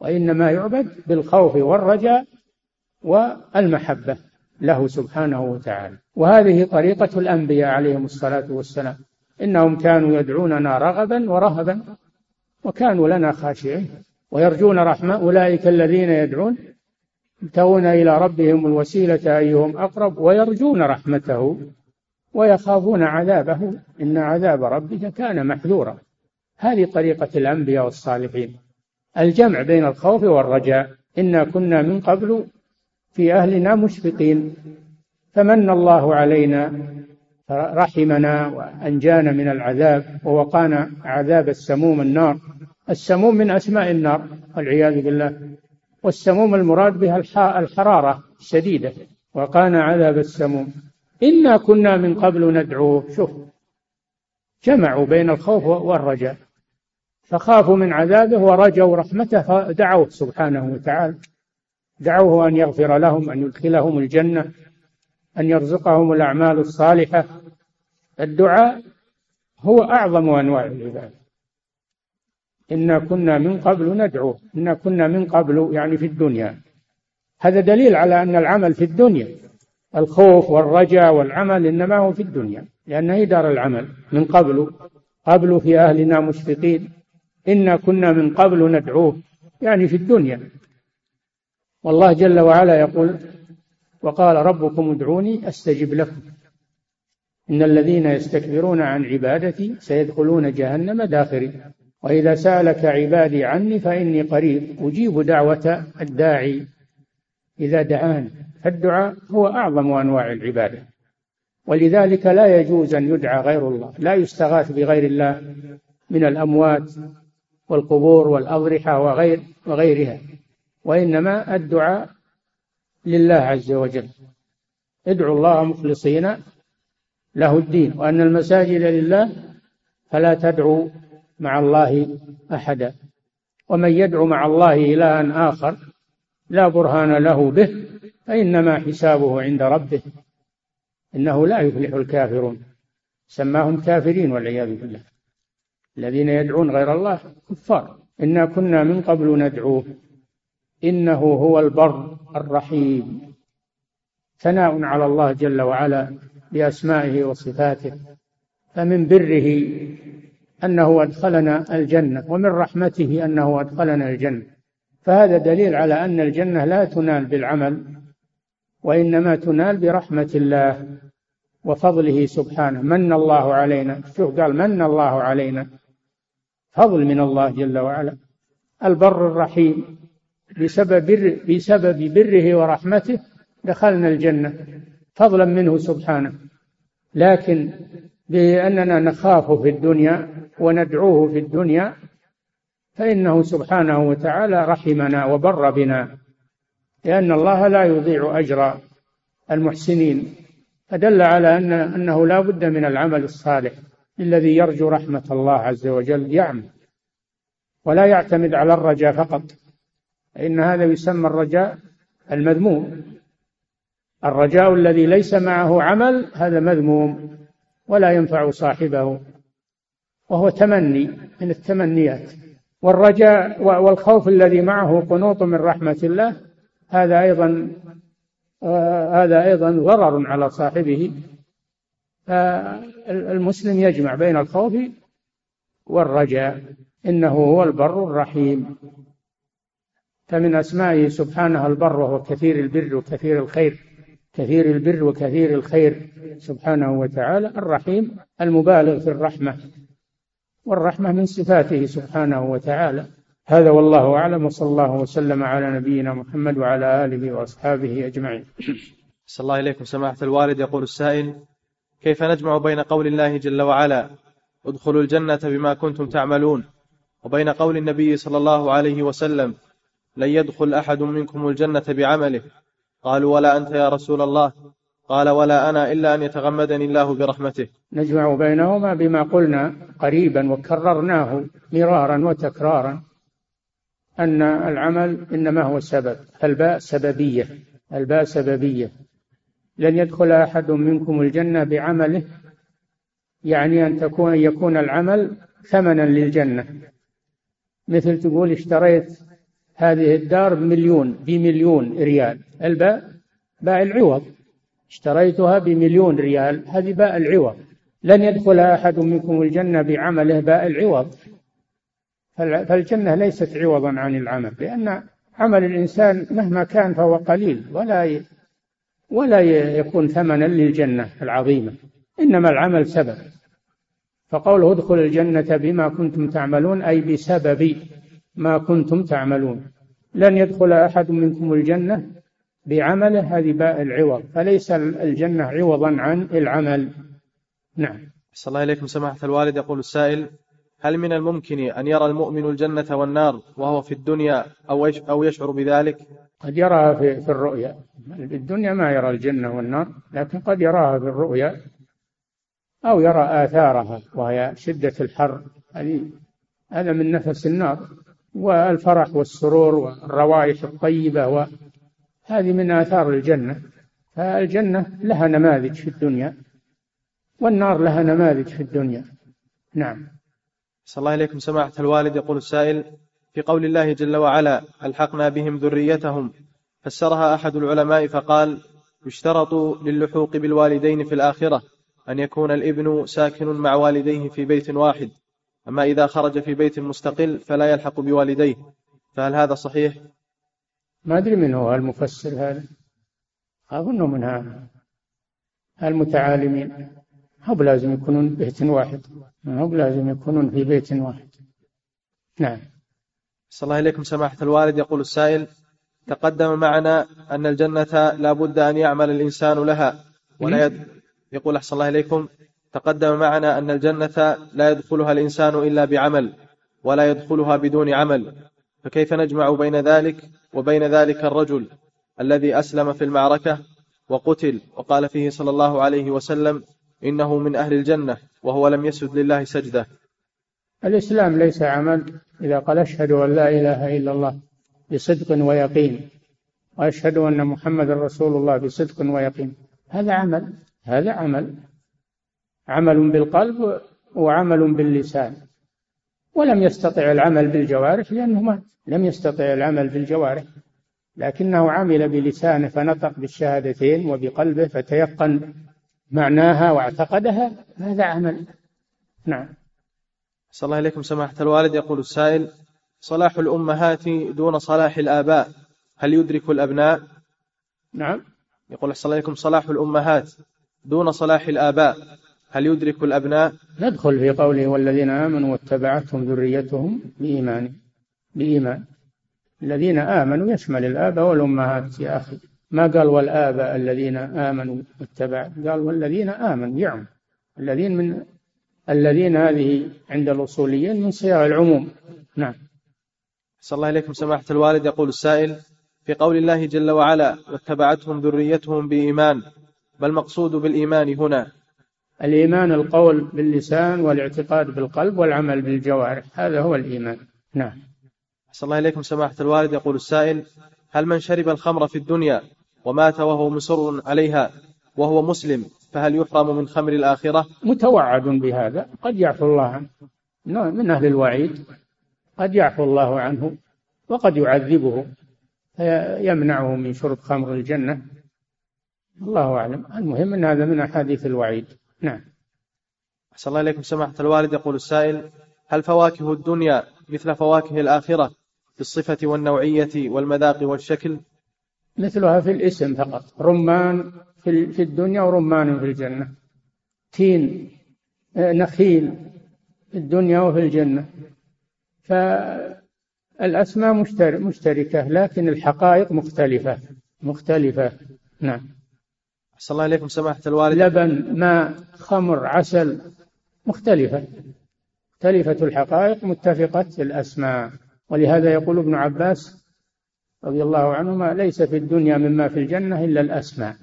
وإنما يعبد بالخوف والرجاء والمحبة. له سبحانه وتعالى. وهذه طريقة الأنبياء عليهم الصلاة والسلام. إنهم كانوا يدعوننا رغبا ورهبا وكانوا لنا خاشعين ويرجون رحمة. أولئك الذين يدعون يبتغون إلى ربهم الوسيلة أيهم أقرب ويرجون رحمته ويخافون عذابه. إن عذاب ربك كان محذورا. هذه طريقة الأنبياء والصالحين. الجمع بين الخوف والرجاء. إنا كنا من قبل في أهلنا مشفقين. فمن الله علينا رحمنا وأنجانا من العذاب ووقانا عذاب السموم النار. السموم من أسماء النار والعياذ بالله. والسموم المراد بها الحرارة الشديدة. وقانا عذاب السموم. إنا كنا من قبل ندعوه شوف جمعوا بين الخوف والرجاء. فخافوا من عذابه ورجوا رحمته فدعوه سبحانه وتعالى. دعوه أن يغفر لهم أن يدخلهم الجنة أن يرزقهم الأعمال الصالحة. الدعاء هو أعظم أنواع العبادة. إنا كنا من قبل ندعوه إنا كنا من قبل يعني في الدنيا. هذا دليل على أن العمل في الدنيا. الخوف والرجاء والعمل إنما هو في الدنيا لأنه هي دار العمل. من قبل قبل في أهلنا مشفقين. إنا كنا من قبل ندعوه يعني في الدنيا. والله جل وعلا يقول وقال ربكم ادعوني أستجب لكم. إن الذين يستكبرون عن عبادتي سيدخلون جهنم داخرين. وإذا سألك عبادي عني فإني قريب. أجيب دعوة الداعي. إذا دعان فالدعاء هو أعظم أنواع العبادة. ولذلك لا يجوز أن يدعى غير الله. لا يستغاث بغير الله من الأموات والقبور والأضرحة وغير وغيرها. وإنما الدعاء لله عز وجل. ادعوا الله مخلصين له الدين وأن المساجد لله فلا تدعوا مع الله أحدا. ومن يدعو مع الله إلها آخر لا برهان له به فإنما حسابه عند ربه. إنه لا يفلح الكافرون. سماهم كافرين والعياذ بالله. الذين يدعون غير الله كفار. إنا كنا من قبل ندعوه. إنه هو البر الرحيم. ثناء على الله جل وعلا بأسمائه وصفاته. فمن بره أنه أدخلنا الجنة ومن رحمته أنه أدخلنا الجنة. فهذا دليل على أن الجنة لا تنال بالعمل وإنما تنال برحمة الله وفضله سبحانه. من الله علينا؟ شوف قال من الله علينا؟ فضل من الله جل وعلا. البر الرحيم. بسبب بر بسبب بره ورحمته دخلنا الجنة. فضلا منه سبحانه. لكن بأننا نخاف في الدنيا وندعوه في الدنيا فإنه سبحانه وتعالى رحمنا وبر بنا. لأن الله لا يضيع أجر المحسنين. فدل على أن أنه لا بد من العمل الصالح الذي يرجو رحمة الله عز وجل يعمل. ولا يعتمد على الرجاء فقط. فإن هذا يسمى الرجاء المذموم. الرجاء الذي ليس معه عمل هذا مذموم ولا ينفع صاحبه وهو تمني من التمنيات. والرجاء والخوف الذي معه قنوط من رحمة الله هذا أيضا آه هذا أيضا ضرر على صاحبه. فالمسلم يجمع بين الخوف والرجاء إنه هو البر الرحيم. فمن أسمائه سبحانه البر وهو كثير البر وكثير الخير كثير البر وكثير الخير سبحانه وتعالى الرحيم المبالغ في الرحمة والرحمة من صفاته سبحانه وتعالى. هذا والله أعلم وصلى الله وسلم على نبينا محمد وعلى آله وأصحابه أجمعين. صلى الله إليكم سماحة الوالد يقول السائل كيف نجمع بين قول الله جل وعلا ادخلوا الجنة بما كنتم تعملون وبين قول النبي صلى الله عليه وسلم لن يدخل أحد منكم الجنة بعمله. قالوا ولا أنت يا رسول الله. قال ولا أنا إلا أن يتغمدني الله برحمته. نجمع بينهما بما قلنا قريبا وكررناه مرارا وتكرارا أن العمل إنما هو سبب الباء سببية الباء سببية. لن يدخل أحد منكم الجنة بعمله يعني أن تكون يكون العمل ثمنا للجنة. مثل تقول اشتريت هذه الدار بمليون بمليون ريال. الباء باء العوض. اشتريتها بمليون ريال. هذه باء العوض. لن يدخل أحد منكم الجنة بعمله باء العوض. فالجنة ليست عوضا عن العمل لأن عمل الإنسان مهما كان فهو قليل ولا ولا يكون ثمنا للجنة العظيمة. إنما العمل سبب. فقوله ادخل الجنة بما كنتم تعملون أي بسبب ما كنتم تعملون. لن يدخل أحد منكم الجنة بعمله هذه باء العوض. فليس الجنة عوضا عن العمل. نعم. صلى الله إليكم سماحة الوالد. يقول السائل هل من الممكن أن يرى المؤمن الجنة والنار وهو في الدنيا أو أو يشعر بذلك؟ قد يراها في, في الرؤيا. في الدنيا ما يرى الجنة والنار لكن قد يراها في الرؤيا أو يرى آثارها وهي شدة الحر. هذا من نفس النار. والفرح والسرور والروائح الطيبة وهذه من آثار الجنة. فالجنة لها نماذج في الدنيا والنار لها نماذج في الدنيا. نعم. صلى الله إليكم سماحة الوالد يقول السائل في قول الله جل وعلا ألحقنا بهم ذريتهم فسرها أحد العلماء فقال يشترط للحوق بالوالدين في الآخرة أن يكون الإبن ساكن مع والديه في بيت واحد. أما إذا خرج في بيت مستقل فلا يلحق بوالديه فهل هذا صحيح؟ ما أدري من هو المفسر هذا؟ أظنه من المتعالمين هو بلازم يكونون بيت واحد؟ هو بلازم يكونون في بيت واحد. نعم. صلى الله إليكم سماحة الوالد. يقول السائل تقدم معنا أن الجنة لا بد أن يعمل الإنسان لها ولا يد... يقول أحسن الله إليكم تقدم معنا أن الجنة لا يدخلها الإنسان إلا بعمل ولا يدخلها بدون عمل. فكيف نجمع بين ذلك وبين ذلك الرجل الذي أسلم في المعركة وقتل وقال فيه صلى الله عليه وسلم إنه من أهل الجنة وهو لم يسجد لله سجدة؟ الإسلام ليس عمل إذا قال أشهد أن لا إله إلا الله بصدق ويقين وأشهد أن محمد رسول الله بصدق ويقين. هذا عمل هذا عمل. عمل بالقلب وعمل باللسان. ولم يستطع العمل بالجوارح لأنه مات. لم يستطع العمل بالجوارح. لكنه عمل بلسانه فنطق بالشهادتين وبقلبه فتيقن معناها واعتقدها. هذا عمل. نعم. صلى الله عليكم سماحة الوالد. يقول السائل صلاح الأمهات دون صلاح الآباء هل يدرك الأبناء؟ نعم. يقول صلى الله عليكم صلاح الأمهات دون صلاح الآباء هل يدرك الأبناء؟ ندخل في قوله والذين آمنوا واتبعتهم ذريتهم بإيمان بإيمان. الذين آمنوا يشمل الآباء والأمهات يا أخي. ما قال والآباء الذين آمنوا واتبعوا قال والذين آمنوا يعم. الذين من الذين هذه عند الأصوليين من صيغ العموم. نعم. صلى الله عليكم سماحة الوالد. يقول السائل في قول الله جل وعلا واتبعتهم ذريتهم بإيمان ما المقصود بالإيمان هنا؟ الإيمان القول باللسان والاعتقاد بالقلب والعمل بالجوارح هذا هو الإيمان. نعم. صلى الله عليكم سماحة الوالد. يقول السائل هل من شرب الخمر في الدنيا ومات وهو مصر عليها وهو مسلم فهل يحرم من خمر الآخرة؟ متوعد بهذا. قد يعفو الله عنه. من أهل الوعيد. قد يعفو الله عنه وقد يعذبه فيمنعه من شرب خمر الجنة. الله أعلم. المهم أن هذا من أحاديث الوعيد. نعم. أحسن الله إليكم. سماحة الوالد يقول السائل هل فواكه الدنيا مثل فواكه الآخرة في الصفة والنوعية والمذاق والشكل؟ مثلها في الاسم فقط. رمان في الدنيا ورمان في الجنة. تين آه، نخيل في الدنيا وفي الجنة. فالأسماء مشتركة لكن الحقائق مختلفة. مختلفة. نعم. أحسن الله إليكم سماحة الوالد. لبن ماء خمر عسل مختلفة. مختلفة الحقائق متفقة الأسماء. ولهذا يقول ابن عباس رضي الله عنهما ليس في الدنيا مما في الجنة إلا الأسماء.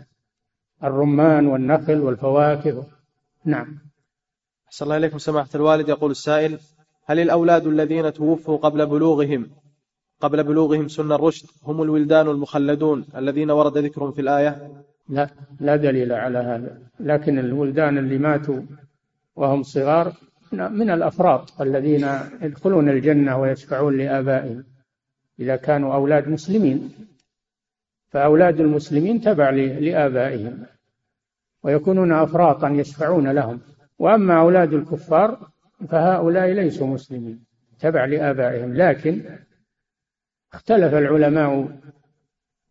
الرمان والنخل والفواكه. نعم. أحسن الله إليكم سماحة الوالد. يقول السائل هل الأولاد الذين توفوا قبل بلوغهم قبل بلوغهم سن الرشد هم الولدان المخلدون الذين ورد ذكرهم في الآية؟ لا لا دليل على هذا. لكن الولدان اللي ماتوا وهم صغار من الأفراط الذين يدخلون الجنة ويشفعون لآبائهم. إذا كانوا أولاد مسلمين فأولاد المسلمين تبع لآبائهم ويكونون أفراطا يشفعون لهم. وأما أولاد الكفار فهؤلاء ليسوا مسلمين تبع لآبائهم. لكن اختلف العلماء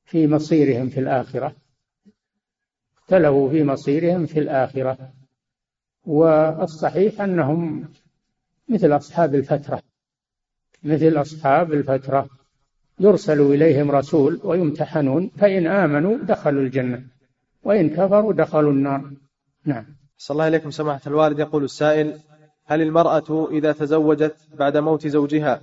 في مصيرهم في الآخرة. اختلفوا في مصيرهم في الآخرة. والصحيح أنهم مثل أصحاب الفترة مثل أصحاب الفترة. يرسل إليهم رسول ويمتحنون فإن آمنوا دخلوا الجنة وإن كفروا دخلوا النار. نعم. صلى الله عليكم سماحة الوالد. يقول السائل هل المرأة إذا تزوجت بعد موت زوجها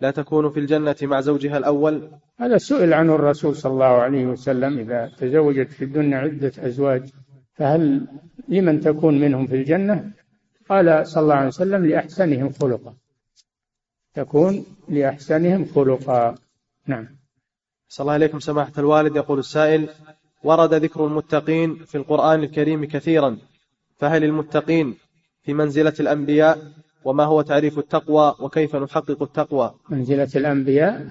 لا تكون في الجنة مع زوجها الأول؟ هذا سئل عنه الرسول صلى الله عليه وسلم إذا تزوجت في الدنيا عدة أزواج فهل لمن تكون منهم في الجنة؟ قال صلى الله عليه وسلم لأحسنهم خلقا. تكون لأحسنهم خلقا. نعم. صلى الله عليكم سماحة الوالد. يقول السائل ورد ذكر المتقين في القرآن الكريم كثيرا فهل المتقين في منزلة الأنبياء وما هو تعريف التقوى وكيف نحقق التقوى. منزلة الأنبياء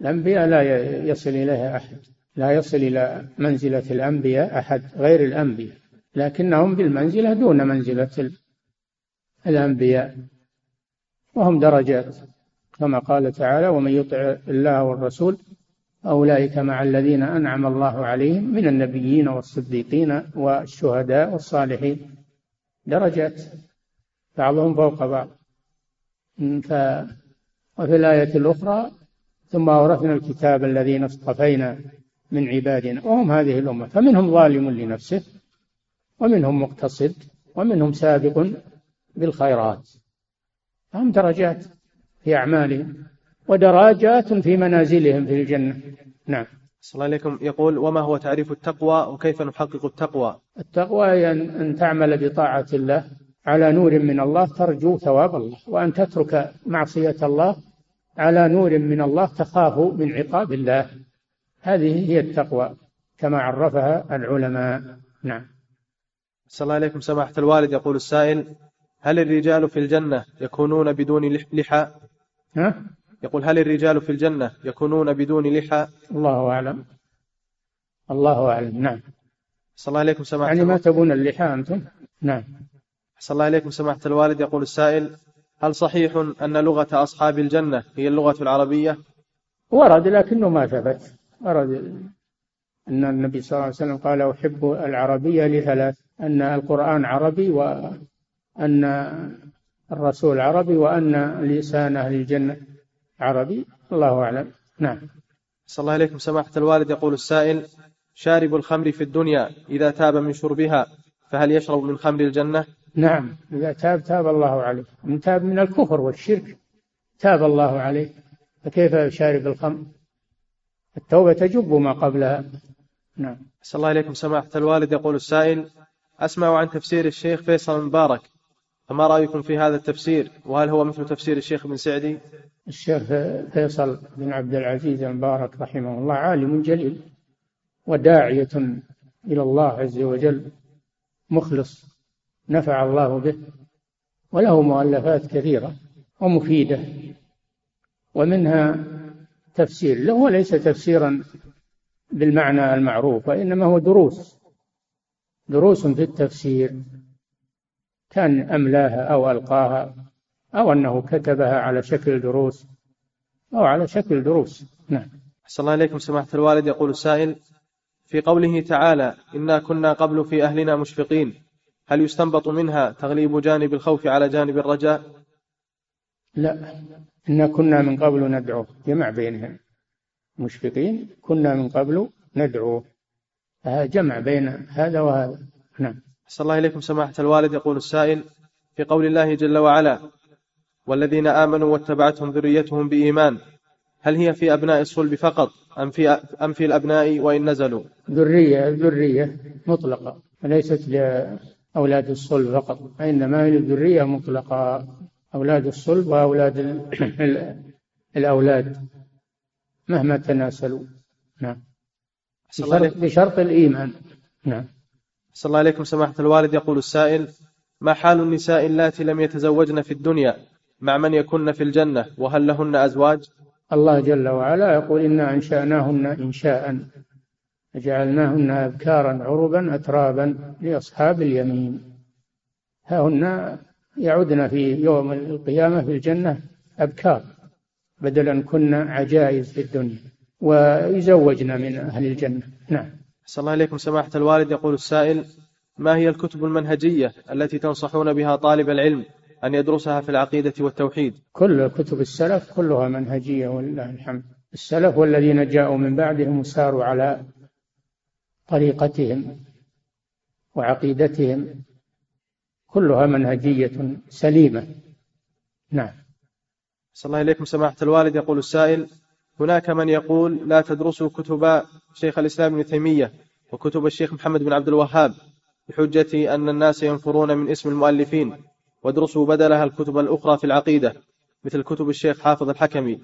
الأنبياء لا يصل إليها أحد. لا يصل إلى منزلة الأنبياء أحد غير الأنبياء. لكنهم بالمنزلة دون منزلة الأنبياء. وهم درجات. كما قال تعالى ومن يطع الله والرسول أولئك مع الذين أنعم الله عليهم من النبيين والصديقين والشهداء والصالحين. درجات. بعضهم فوق بعض. ف وفي الآية الأخرى ثم أورثنا الكتاب الذين اصطفينا من عبادنا. وهم هذه الأمة. فمنهم ظالم لنفسه ومنهم مقتصد ومنهم سابق بالخيرات. هم درجات في أعمالهم ودرجات في منازلهم في الجنة. نعم. صلى الله عليكم. يقول وما هو تعريف التقوى وكيف نحقق التقوى؟ التقوى هي أن تعمل بطاعة الله على نور من الله ترجو ثواب الله وأن تترك معصية الله على نور من الله تخاف من عقاب الله. هذه هي التقوى كما عرفها العلماء. نعم. صلى الله عليكم سماحة الوالد. يقول السائل هل الرجال في الجنة يكونون بدون لحى؟ ها؟ يقول هل الرجال في الجنة يكونون بدون لحى؟ الله أعلم. الله أعلم. نعم. صلى الله عليكم سماحة يعني ما تبون اللحى أنتم؟ نعم. صلى الله عليكم سماحة الوالد. يقول السائل هل صحيح أن لغة أصحاب الجنة هي اللغة العربية؟ ورد لكنه ما ثبت. ورد أن النبي صلى الله عليه وسلم قال أحب العربية لثلاث أن القرآن عربي وأن الرسول عربي وأن لسان أهل الجنة عربي. الله أعلم. نعم. صلى الله عليكم سماحة الوالد. يقول السائل شارب الخمر في الدنيا إذا تاب من شربها فهل يشرب من خمر الجنة؟ نعم. إذا تاب تاب الله عليه. من تاب من الكفر والشرك تاب الله عليه. فكيف شارب الخمر؟ التوبة تجب ما قبلها. نعم. صلى الله عليكم سماحة الوالد يقول السائل أسمع عن تفسير الشيخ فيصل المبارك فما رأيكم في هذا التفسير؟ وهل هو مثل تفسير الشيخ بن سعدي؟ الشيخ فيصل بن عبد العزيز المبارك رحمه الله عالم جليل وداعية إلى الله عز وجل مخلص. نفع الله به وله مؤلفات كثيرة ومفيدة ومنها تفسير له وليس تفسيرا بالمعنى المعروف وإنما هو دروس دروس في التفسير كان أملاها أو ألقاها أو أنه كتبها على شكل دروس أو على شكل دروس. نعم. أحسن الله إليكم سماحة الوالد. يقول السائل في قوله تعالى إنا كنا قبل في أهلنا مشفقين. هل يستنبط منها تغليب جانب الخوف على جانب الرجاء؟ لا. إنا كنا من قبل ندعوه جمع بينهم. مشفقين. كنا من قبل ندعوه جمع بين هذا وهذا. نعم. صلى الله إليكم سماحة الوالد. يقول السائل في قول الله جل وعلا والذين آمنوا واتبعتهم ذريتهم بإيمان. هل هي في أبناء الصلب فقط أم في أم في الأبناء وإن نزلوا؟ ذرية ذرية مطلقة. ليست لأولاد الصلب فقط إنما هي الذرية مطلقة أولاد الصلب وأولاد الأولاد مهما تناسلوا. نعم. بشرط, بشرط الإيمان. نعم. صلى الله عليكم سماحة الوالد. يقول السائل ما حال النساء اللاتي لم يتزوجن في الدنيا مع من يكن في الجنة؟ وهل لهن أزواج؟ الله جل وعلا يقول إنا أنشأناهن إنشاء. جعلناهن أبكارا عربا أترابا لأصحاب اليمين. هن يعدن في يوم القيامة في الجنة أبكار بدلا كنا عجائز في الدنيا. ويزوجنا من أهل الجنة. نعم. صلى الله عليكم سماحة الوالد. يقول السائل ما هي الكتب المنهجية التي تنصحون بها طالب العلم أن يدرسها في العقيدة والتوحيد؟ كل كتب السلف كلها منهجية ولله الحمد. السلف والذين جاءوا من بعدهم ساروا على طريقتهم وعقيدتهم كلها منهجية سليمة. نعم. صلى الله إليكم سماحة الوالد يقول السائل هناك من يقول لا تدرسوا كتب شيخ الإسلام ابن تيمية وكتب الشيخ محمد بن عبد الوهاب بحجة أن الناس ينفرون من اسم المؤلفين وادرسوا بدلها الكتب الأخرى في العقيدة مثل كتب الشيخ حافظ الحكمي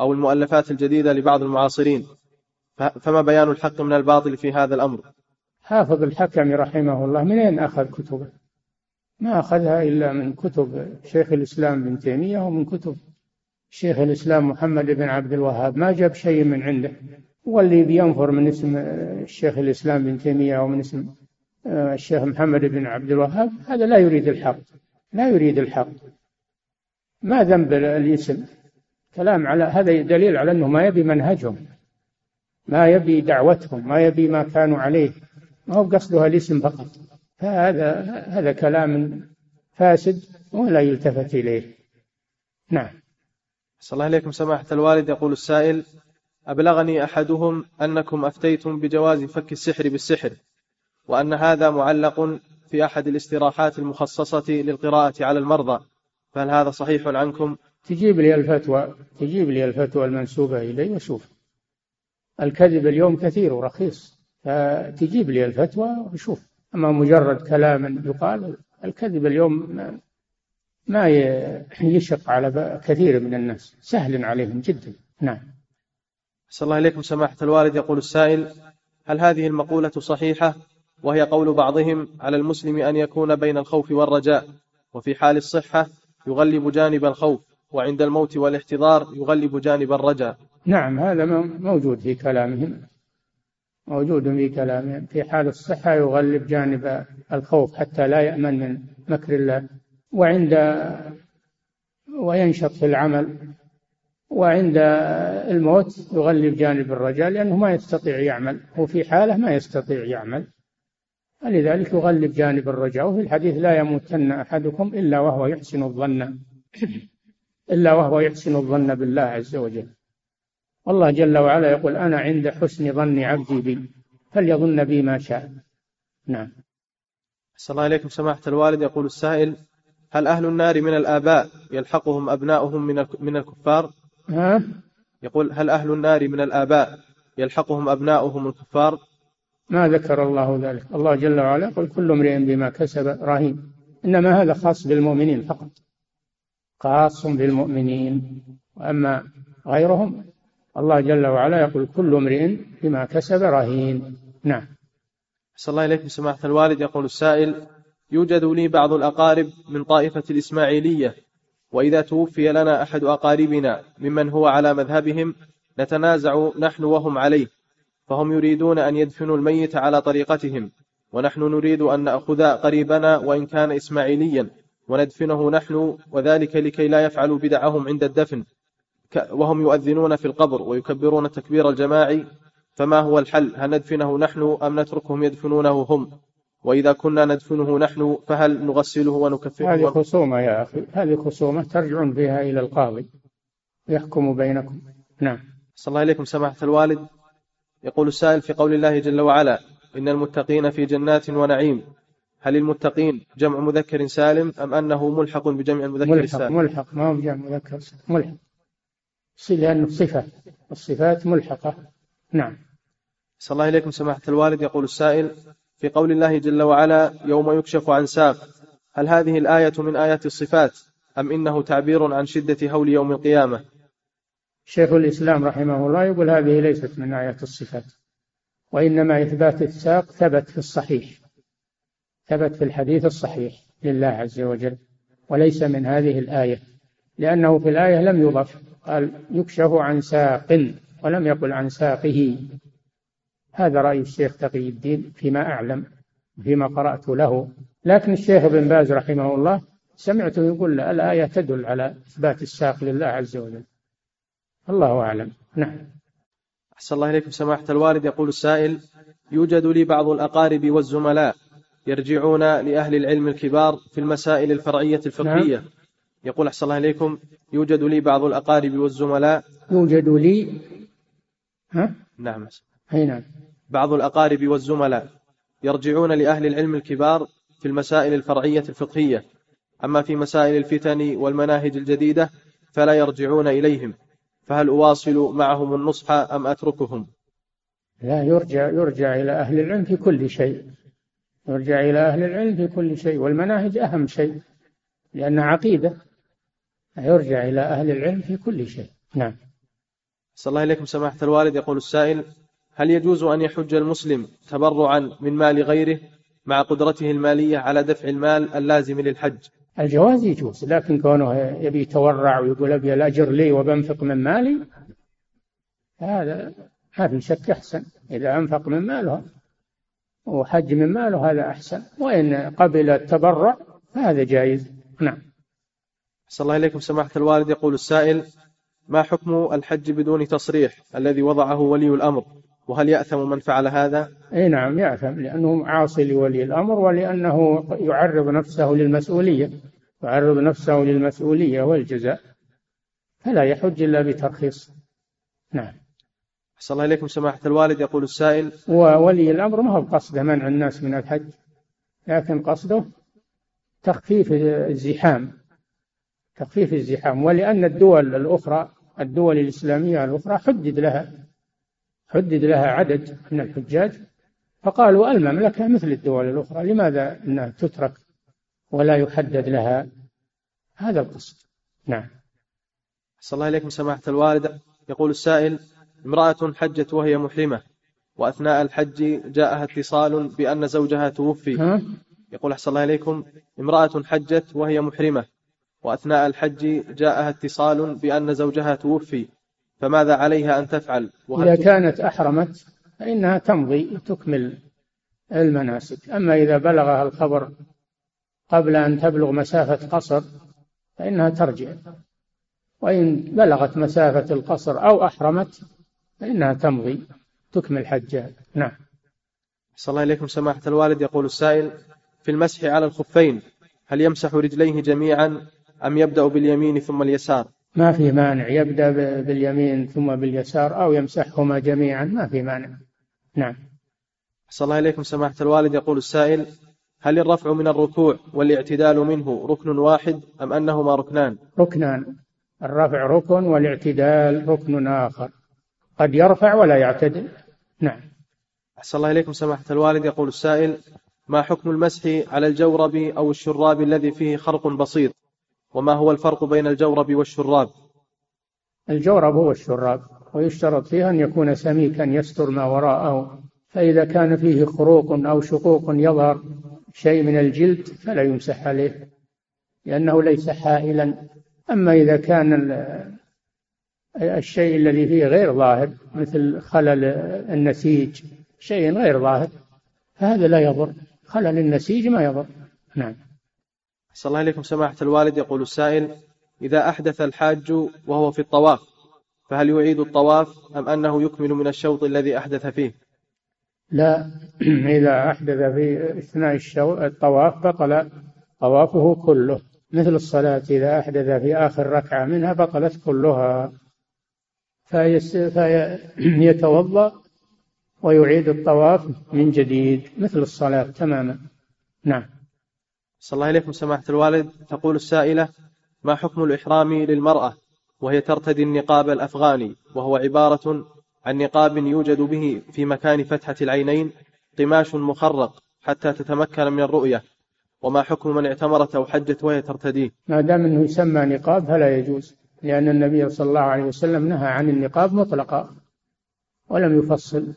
أو المؤلفات الجديدة لبعض المعاصرين. فما بيان الحق من الباطل في هذا الأمر؟ حافظ الحكمي رحمه الله من أين أخذ كتبه؟ ما أخذها إلا من كتب شيخ الإسلام بن تيمية ومن كتب شيخ الإسلام محمد بن عبد الوهاب. ما جاب شيء من عنده؟ واللي بينفر من اسم الشيخ الإسلام بن تيمية أو من اسم آه، الشيخ محمد بن عبد الوهاب. هذا لا يريد الحق لا يريد الحق. ما ذنب الاسم؟ كلام على هذا دليل على أنه ما يبي منهجهم. ما يبي دعوتهم ما يبي ما كانوا عليه. ما هو قصدها الاسم فقط. فهذا هذا كلام فاسد ولا يلتفت إليه. نعم. صلى الله عليكم. سماحة الوالد يقول السائل أبلغني أحدهم أنكم أفتيتم بجواز فك السحر بالسحر وأن هذا معلق في أحد الاستراحات المخصصة للقراءة على المرضى. فهل هذا صحيح عنكم؟ تجيب لي الفتوى تجيب لي الفتوى المنسوبة إلي وشوف الكذب اليوم كثير ورخيص فتجيب لي الفتوى وشوف. أما مجرد كلام يقال الكذب اليوم ما يشق على كثير من الناس. سهل عليهم جدا. نعم. صلى الله عليكم سماحة الوالد. يقول السائل هل هذه المقولة صحيحة؟ وهي قول بعضهم على المسلم أن يكون بين الخوف والرجاء وفي حال الصحة يغلب جانب الخوف. وعند الموت والاحتضار يغلب جانب الرجاء. نعم هذا موجود في كلامهم. موجود في كلامهم. في حال الصحة يغلب جانب الخوف حتى لا يأمن من مكر الله. وعند وينشط في العمل. وعند الموت يغلب جانب الرجاء لأنه ما يستطيع يعمل. هو في حالة ما يستطيع يعمل. فلذلك يغلب جانب الرجاء. وفي الحديث لا يموتن أحدكم إلا وهو يحسن الظن. إلا وهو يحسن الظن بالله عز وجل. والله جل وعلا يقول أنا عند حسن ظن عبدي بي فليظن بي ما شاء. نعم. السلام عليكم سماحة الوالد يقول السائل هل أهل النار من الآباء يلحقهم أبناؤهم من من الكفار؟ ها؟ يقول هل أهل النار من الآباء يلحقهم أبناؤهم الكفار؟ ما ذكر الله ذلك. الله جل وعلا يقول كل امرئ بما كسب رهين. إنما هذا خاص بالمؤمنين فقط. خاص بالمؤمنين. وأما غيرهم الله جل وعلا يقول كل امرئ بما كسب رهين. نعم. صلى الله عليكم سماحة الوالد. يقول السائل يوجد لي بعض الأقارب من طائفة الإسماعيلية وإذا توفي لنا أحد أقاربنا ممن هو على مذهبهم نتنازع نحن وهم عليه فهم يريدون أن يدفنوا الميت على طريقتهم ونحن نريد أن نأخذ قريبنا وإن كان إسماعيليا. وندفنه نحن وذلك لكي لا يفعلوا بدعهم عند الدفن وهم يؤذنون في القبر ويكبرون التكبير الجماعي فما هو الحل؟ هل ندفنه نحن أم نتركهم يدفنونه هم؟ وإذا كنا ندفنه نحن فهل نغسله ونكفره هذه خصومة يا أخي هذه خصومة ترجعون بها إلى القاضي يحكم بينكم. نعم. صلى الله عليكم سماحة الوالد. يقول السائل في قول الله جل وعلا إن المتقين في جنات ونعيم. هل المتقين جمع مذكر سالم أم أنه ملحق بجمع المذكر ملحق السالم؟ ملحق ما هو بجمع مذكر سالم؟ ملحق. لأنه صفة الصفات ملحقة. نعم. صلى الله عليكم سماحة الوالد. يقول السائل في قول الله جل وعلا يوم يكشف عن ساق هل هذه الآية من آيات الصفات أم إنه تعبير عن شدة هول يوم القيامة؟ شيخ الإسلام رحمه الله يقول هذه ليست من آيات الصفات وإنما إثبات الساق ثبت في الصحيح. ثبت في الحديث الصحيح لله عز وجل وليس من هذه الآية لأنه في الآية لم يضف قال يكشف عن ساق ولم يقل عن ساقه. هذا رأي الشيخ تقي الدين فيما أعلم فيما قرأت له. لكن الشيخ ابن باز رحمه الله سمعته يقول الآية تدل على إثبات الساق لله عز وجل. الله أعلم. نعم. أحسن الله إليكم سماحة الوالد. يقول السائل يوجد لي بعض الأقارب والزملاء يرجعون لأهل العلم الكبار في المسائل الفرعية الفقهية. نعم. يقول أحسن الله إليكم يوجد لي بعض الأقارب والزملاء. يوجد لي ها؟ نعم أي نعم. بعض الأقارب والزملاء يرجعون لأهل العلم الكبار في المسائل الفرعية الفقهية. أما في مسائل الفتن والمناهج الجديدة فلا يرجعون إليهم. فهل أواصل معهم النصح أم أتركهم؟ لا يرجع يرجع إلى أهل العلم في كل شيء. يرجع إلى أهل العلم في كل شيء والمناهج أهم شيء لأنها عقيدة يرجع إلى أهل العلم في كل شيء. نعم. صلى الله إليكم سماحة الوالد يقول السائل هل يجوز أن يحج المسلم تبرعا من مال غيره مع قدرته المالية على دفع المال اللازم للحج؟ الجواز يجوز لكن كونه يبي يتورع ويقول أبي الأجر لي وبنفق من مالي هذا ما في شك أحسن إذا أنفق من ماله. وحج من ماله هذا أحسن. وإن قبل التبرع فهذا جائز. نعم. صلى الله إليكم. سماحة الوالد يقول السائل ما حكم الحج بدون تصريح الذي وضعه ولي الأمر؟ وهل يأثم من فعل هذا؟ إي نعم يأثم لأنه عاصي لولي الأمر ولأنه يعرض نفسه للمسؤولية. يعرض نفسه للمسؤولية والجزاء. فلا يحج إلا بترخيص. نعم. أحسن الله إليكم سماحة الوالد. يقول السائل وولي الأمر ما هو قصده منع الناس من الحج لكن قصده تخفيف الزحام تخفيف الزحام. ولأن الدول الأخرى الدول الإسلامية الأخرى حدد لها حدد لها عدد من الحجاج فقالوا المملكة مثل الدول الأخرى لماذا أنها تترك ولا يحدد لها؟ هذا القصد. نعم. صلى الله إليكم سماحة الوالدة يقول السائل امرأة حجت وهي محرمة وأثناء الحج جاءها اتصال بأن زوجها توفي. يقول أحسن الله إليكم امرأة حجت وهي محرمة وأثناء الحج جاءها اتصال بأن زوجها توفي. فماذا عليها أن تفعل؟ إذا كانت أحرمت فإنها تمضي تكمل المناسك. أما إذا بلغها الخبر قبل أن تبلغ مسافة قصر فإنها ترجع. وإن بلغت مسافة القصر أو أحرمت فإنها تمضي تكمل حجها نعم. صلى الله إليكم سماحة الوالد. يقول السائل في المسح على الخفين هل يمسح رجليه جميعا أم يبدأ باليمين ثم اليسار؟ ما في مانع. يبدأ باليمين ثم باليسار أو يمسحهما جميعا ما في مانع. نعم. صلى الله إليكم سماحة الوالد. يقول السائل هل الرفع من الركوع والاعتدال منه ركن واحد أم أنهما ركنان؟ ركنان. الرفع ركن والاعتدال ركن آخر. قد يرفع ولا يعتدل. نعم. أحسن الله إليكم سماحة الوالد. يقول السائل ما حكم المسح على الجورب أو الشراب الذي فيه خرق بسيط؟ وما هو الفرق بين الجورب والشراب؟ الجورب هو الشراب ويشترط فيه أن يكون سميكا يستر ما وراءه. فإذا كان فيه خروق أو شقوق يظهر شيء من الجلد فلا يمسح عليه لأنه ليس حائلا. أما إذا كان الشيء الذي فيه غير ظاهر مثل خلل النسيج شيء غير ظاهر فهذا لا يضر. خلل النسيج ما يضر. نعم. صلى الله عليكم سماحة الوالد يقول السائل إذا أحدث الحاج وهو في الطواف فهل يعيد الطواف أم أنه يكمل من الشوط الذي أحدث فيه؟ لا. إذا أحدث في أثناء الطواف بطل طوافه كله. مثل الصلاة إذا أحدث في آخر ركعة منها بطلت كلها. فيتوضأ ويعيد الطواف من جديد مثل الصلاة تماما. نعم. صلى الله عليكم سماحة الوالد. تقول السائلة ما حكم الإحرام للمرأة وهي ترتدي النقاب الأفغاني وهو عبارة عن نقاب يوجد به في مكان فتحة العينين قماش مخرق حتى تتمكن من الرؤية؟ وما حكم من اعتمرت أو حجت وهي ترتديه؟ ما دام أنه يسمى نقاب فلا يجوز. لأن النبي صلى الله عليه وسلم نهى عن النقاب مطلقا ولم يفصل.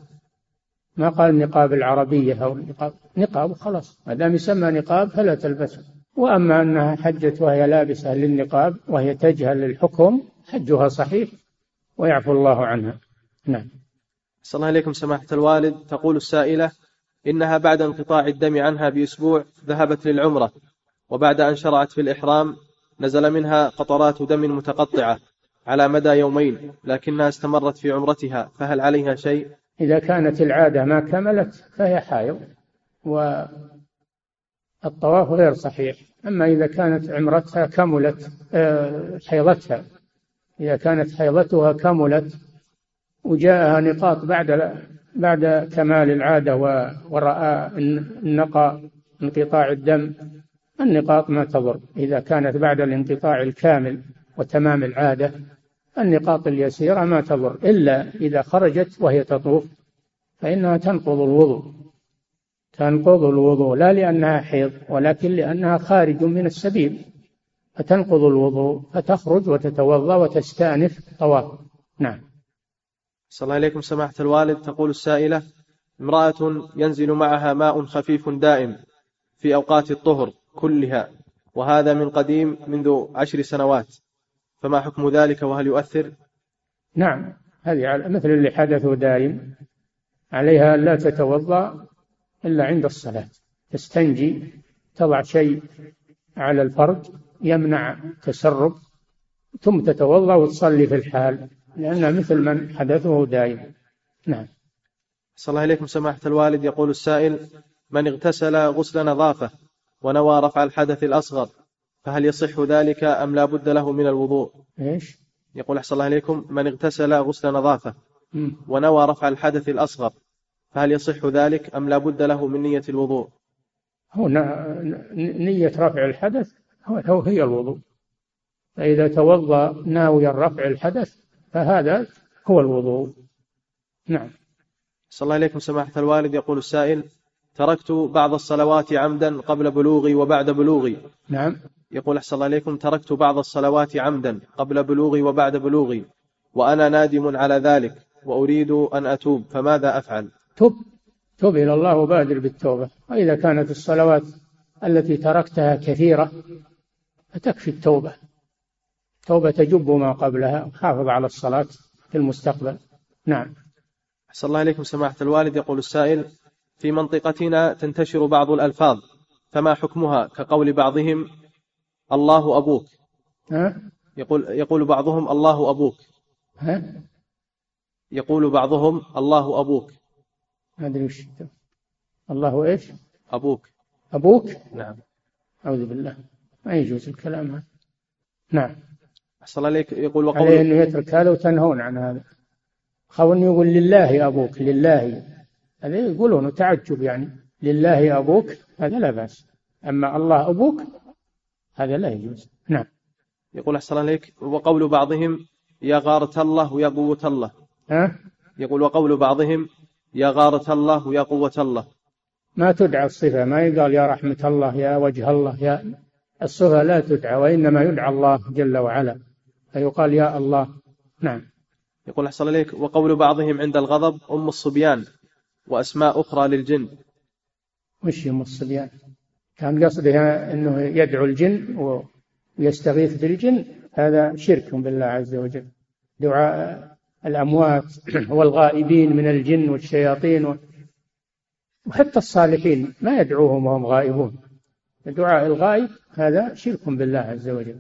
ما قال النقاب العربية أو النقاب نقاب خلاص ما دام يسمى نقاب فلا تلبسه. وأما أنها حجت وهي لابسة للنقاب وهي تجهل الحكم حجها صحيح ويعفو الله عنها. نعم. صلى الله عليكم سماحة الوالد. تقول السائلة إنها بعد انقطاع الدم عنها بأسبوع ذهبت للعمرة وبعد أن شرعت في الإحرام نزل منها قطرات دم متقطعة على مدى يومين لكنها استمرت في عمرتها فهل عليها شيء؟ إذا كانت العادة ما كملت فهي حائض والطواف غير صحيح أما إذا كانت عمرتها كملت آه، حيضتها إذا كانت حيضتها كملت وجاءها نقاط بعد بعد كمال العادة ورأى النقى انقطاع الدم النقاط ما تضر إذا كانت بعد الانقطاع الكامل وتمام العادة النقاط اليسيرة ما تضر إلا إذا خرجت وهي تطوف فإنها تنقض الوضوء. تنقض الوضوء لا لأنها حيض ولكن لأنها خارج من السبيل. فتنقض الوضوء فتخرج وتتوضأ وتستأنف طواف. نعم. صلى الله عليكم سماحة الوالد. تقول السائلة امرأة ينزل معها ماء خفيف دائم في أوقات الطهر. كلها وهذا من قديم منذ عشر سنوات. فما حكم ذلك وهل يؤثر؟ نعم هذه مثل اللي حدثه دائم. عليها لا تتوضأ إلا عند الصلاة. تستنجي تضع شيء على الفرج يمنع تسرب ثم تتوضأ وتصلي في الحال. لأنها مثل من حدثه دائما نعم. صلى الله عليكم سماحة الوالد. يقول السائل من اغتسل غسل نظافة ونوى رفع الحدث الأصغر فهل يصح ذلك أم لا بد له من الوضوء؟ إيش؟ يقول أحسن الله عليكم من اغتسل غسل نظافة. ونوى رفع الحدث الأصغر فهل يصح ذلك أم لا بد له من نية الوضوء؟ هو نية رفع الحدث هو هي الوضوء. فإذا توضأ ناويا رفع الحدث فهذا هو الوضوء. نعم. صلى الله عليكم سماحة الوالد يقول السائل تركت بعض الصلوات عمدا قبل بلوغي وبعد بلوغي. نعم. يقول أحسن الله عليكم تركت بعض الصلوات عمدا قبل بلوغي وبعد بلوغي وأنا نادم على ذلك وأريد أن أتوب فماذا أفعل؟ تب تب إلى الله وبادر بالتوبة. وإذا كانت الصلوات التي تركتها كثيرة فتكفي التوبة. توبة تجب ما قبلها وحافظ على الصلاة في المستقبل. نعم. أحسن الله إليكم سماحة الوالد يقول السائل في منطقتنا تنتشر بعض الألفاظ فما حكمها كقول بعضهم الله أبوك؟ يقول يقول بعضهم الله أبوك؟ يقول بعضهم الله أبوك. ما أدري وش الله إيش؟ أبوك. أبوك؟ نعم. أعوذ بالله. ما يجوز الكلام هذا. نعم. أحسن الله عليك. يقول وقول عليه أنه يترك هذا وتنهون عن هذا. أنه يقول لله أبوك لله. هذا يقولون تعجب يعني لله أبوك هذا لا بأس أما الله أبوك هذا لا يجوز. نعم. يقول أحسن عليك وقول بعضهم يا غارة الله ويا قوة الله. ها؟ يقول وقول بعضهم يا غارة الله ويا قوة الله. ما تدعى الصفة ما يقال يا رحمة الله يا وجه الله يا الصفة لا تدعى وإنما يدعى الله جل وعلا فيقال يا الله. نعم. يقول أحسن عليك وقول بعضهم عند الغضب أم الصبيان. وأسماء أخرى للجن. وش أم الصبيان كان قصدها أنه يدعو الجن ويستغيث بالجن هذا شرك بالله عز وجل. دعاء الأموات والغائبين من الجن والشياطين وحتى الصالحين ما يدعوهم وهم غائبون. دعاء الغائب هذا شرك بالله عز وجل.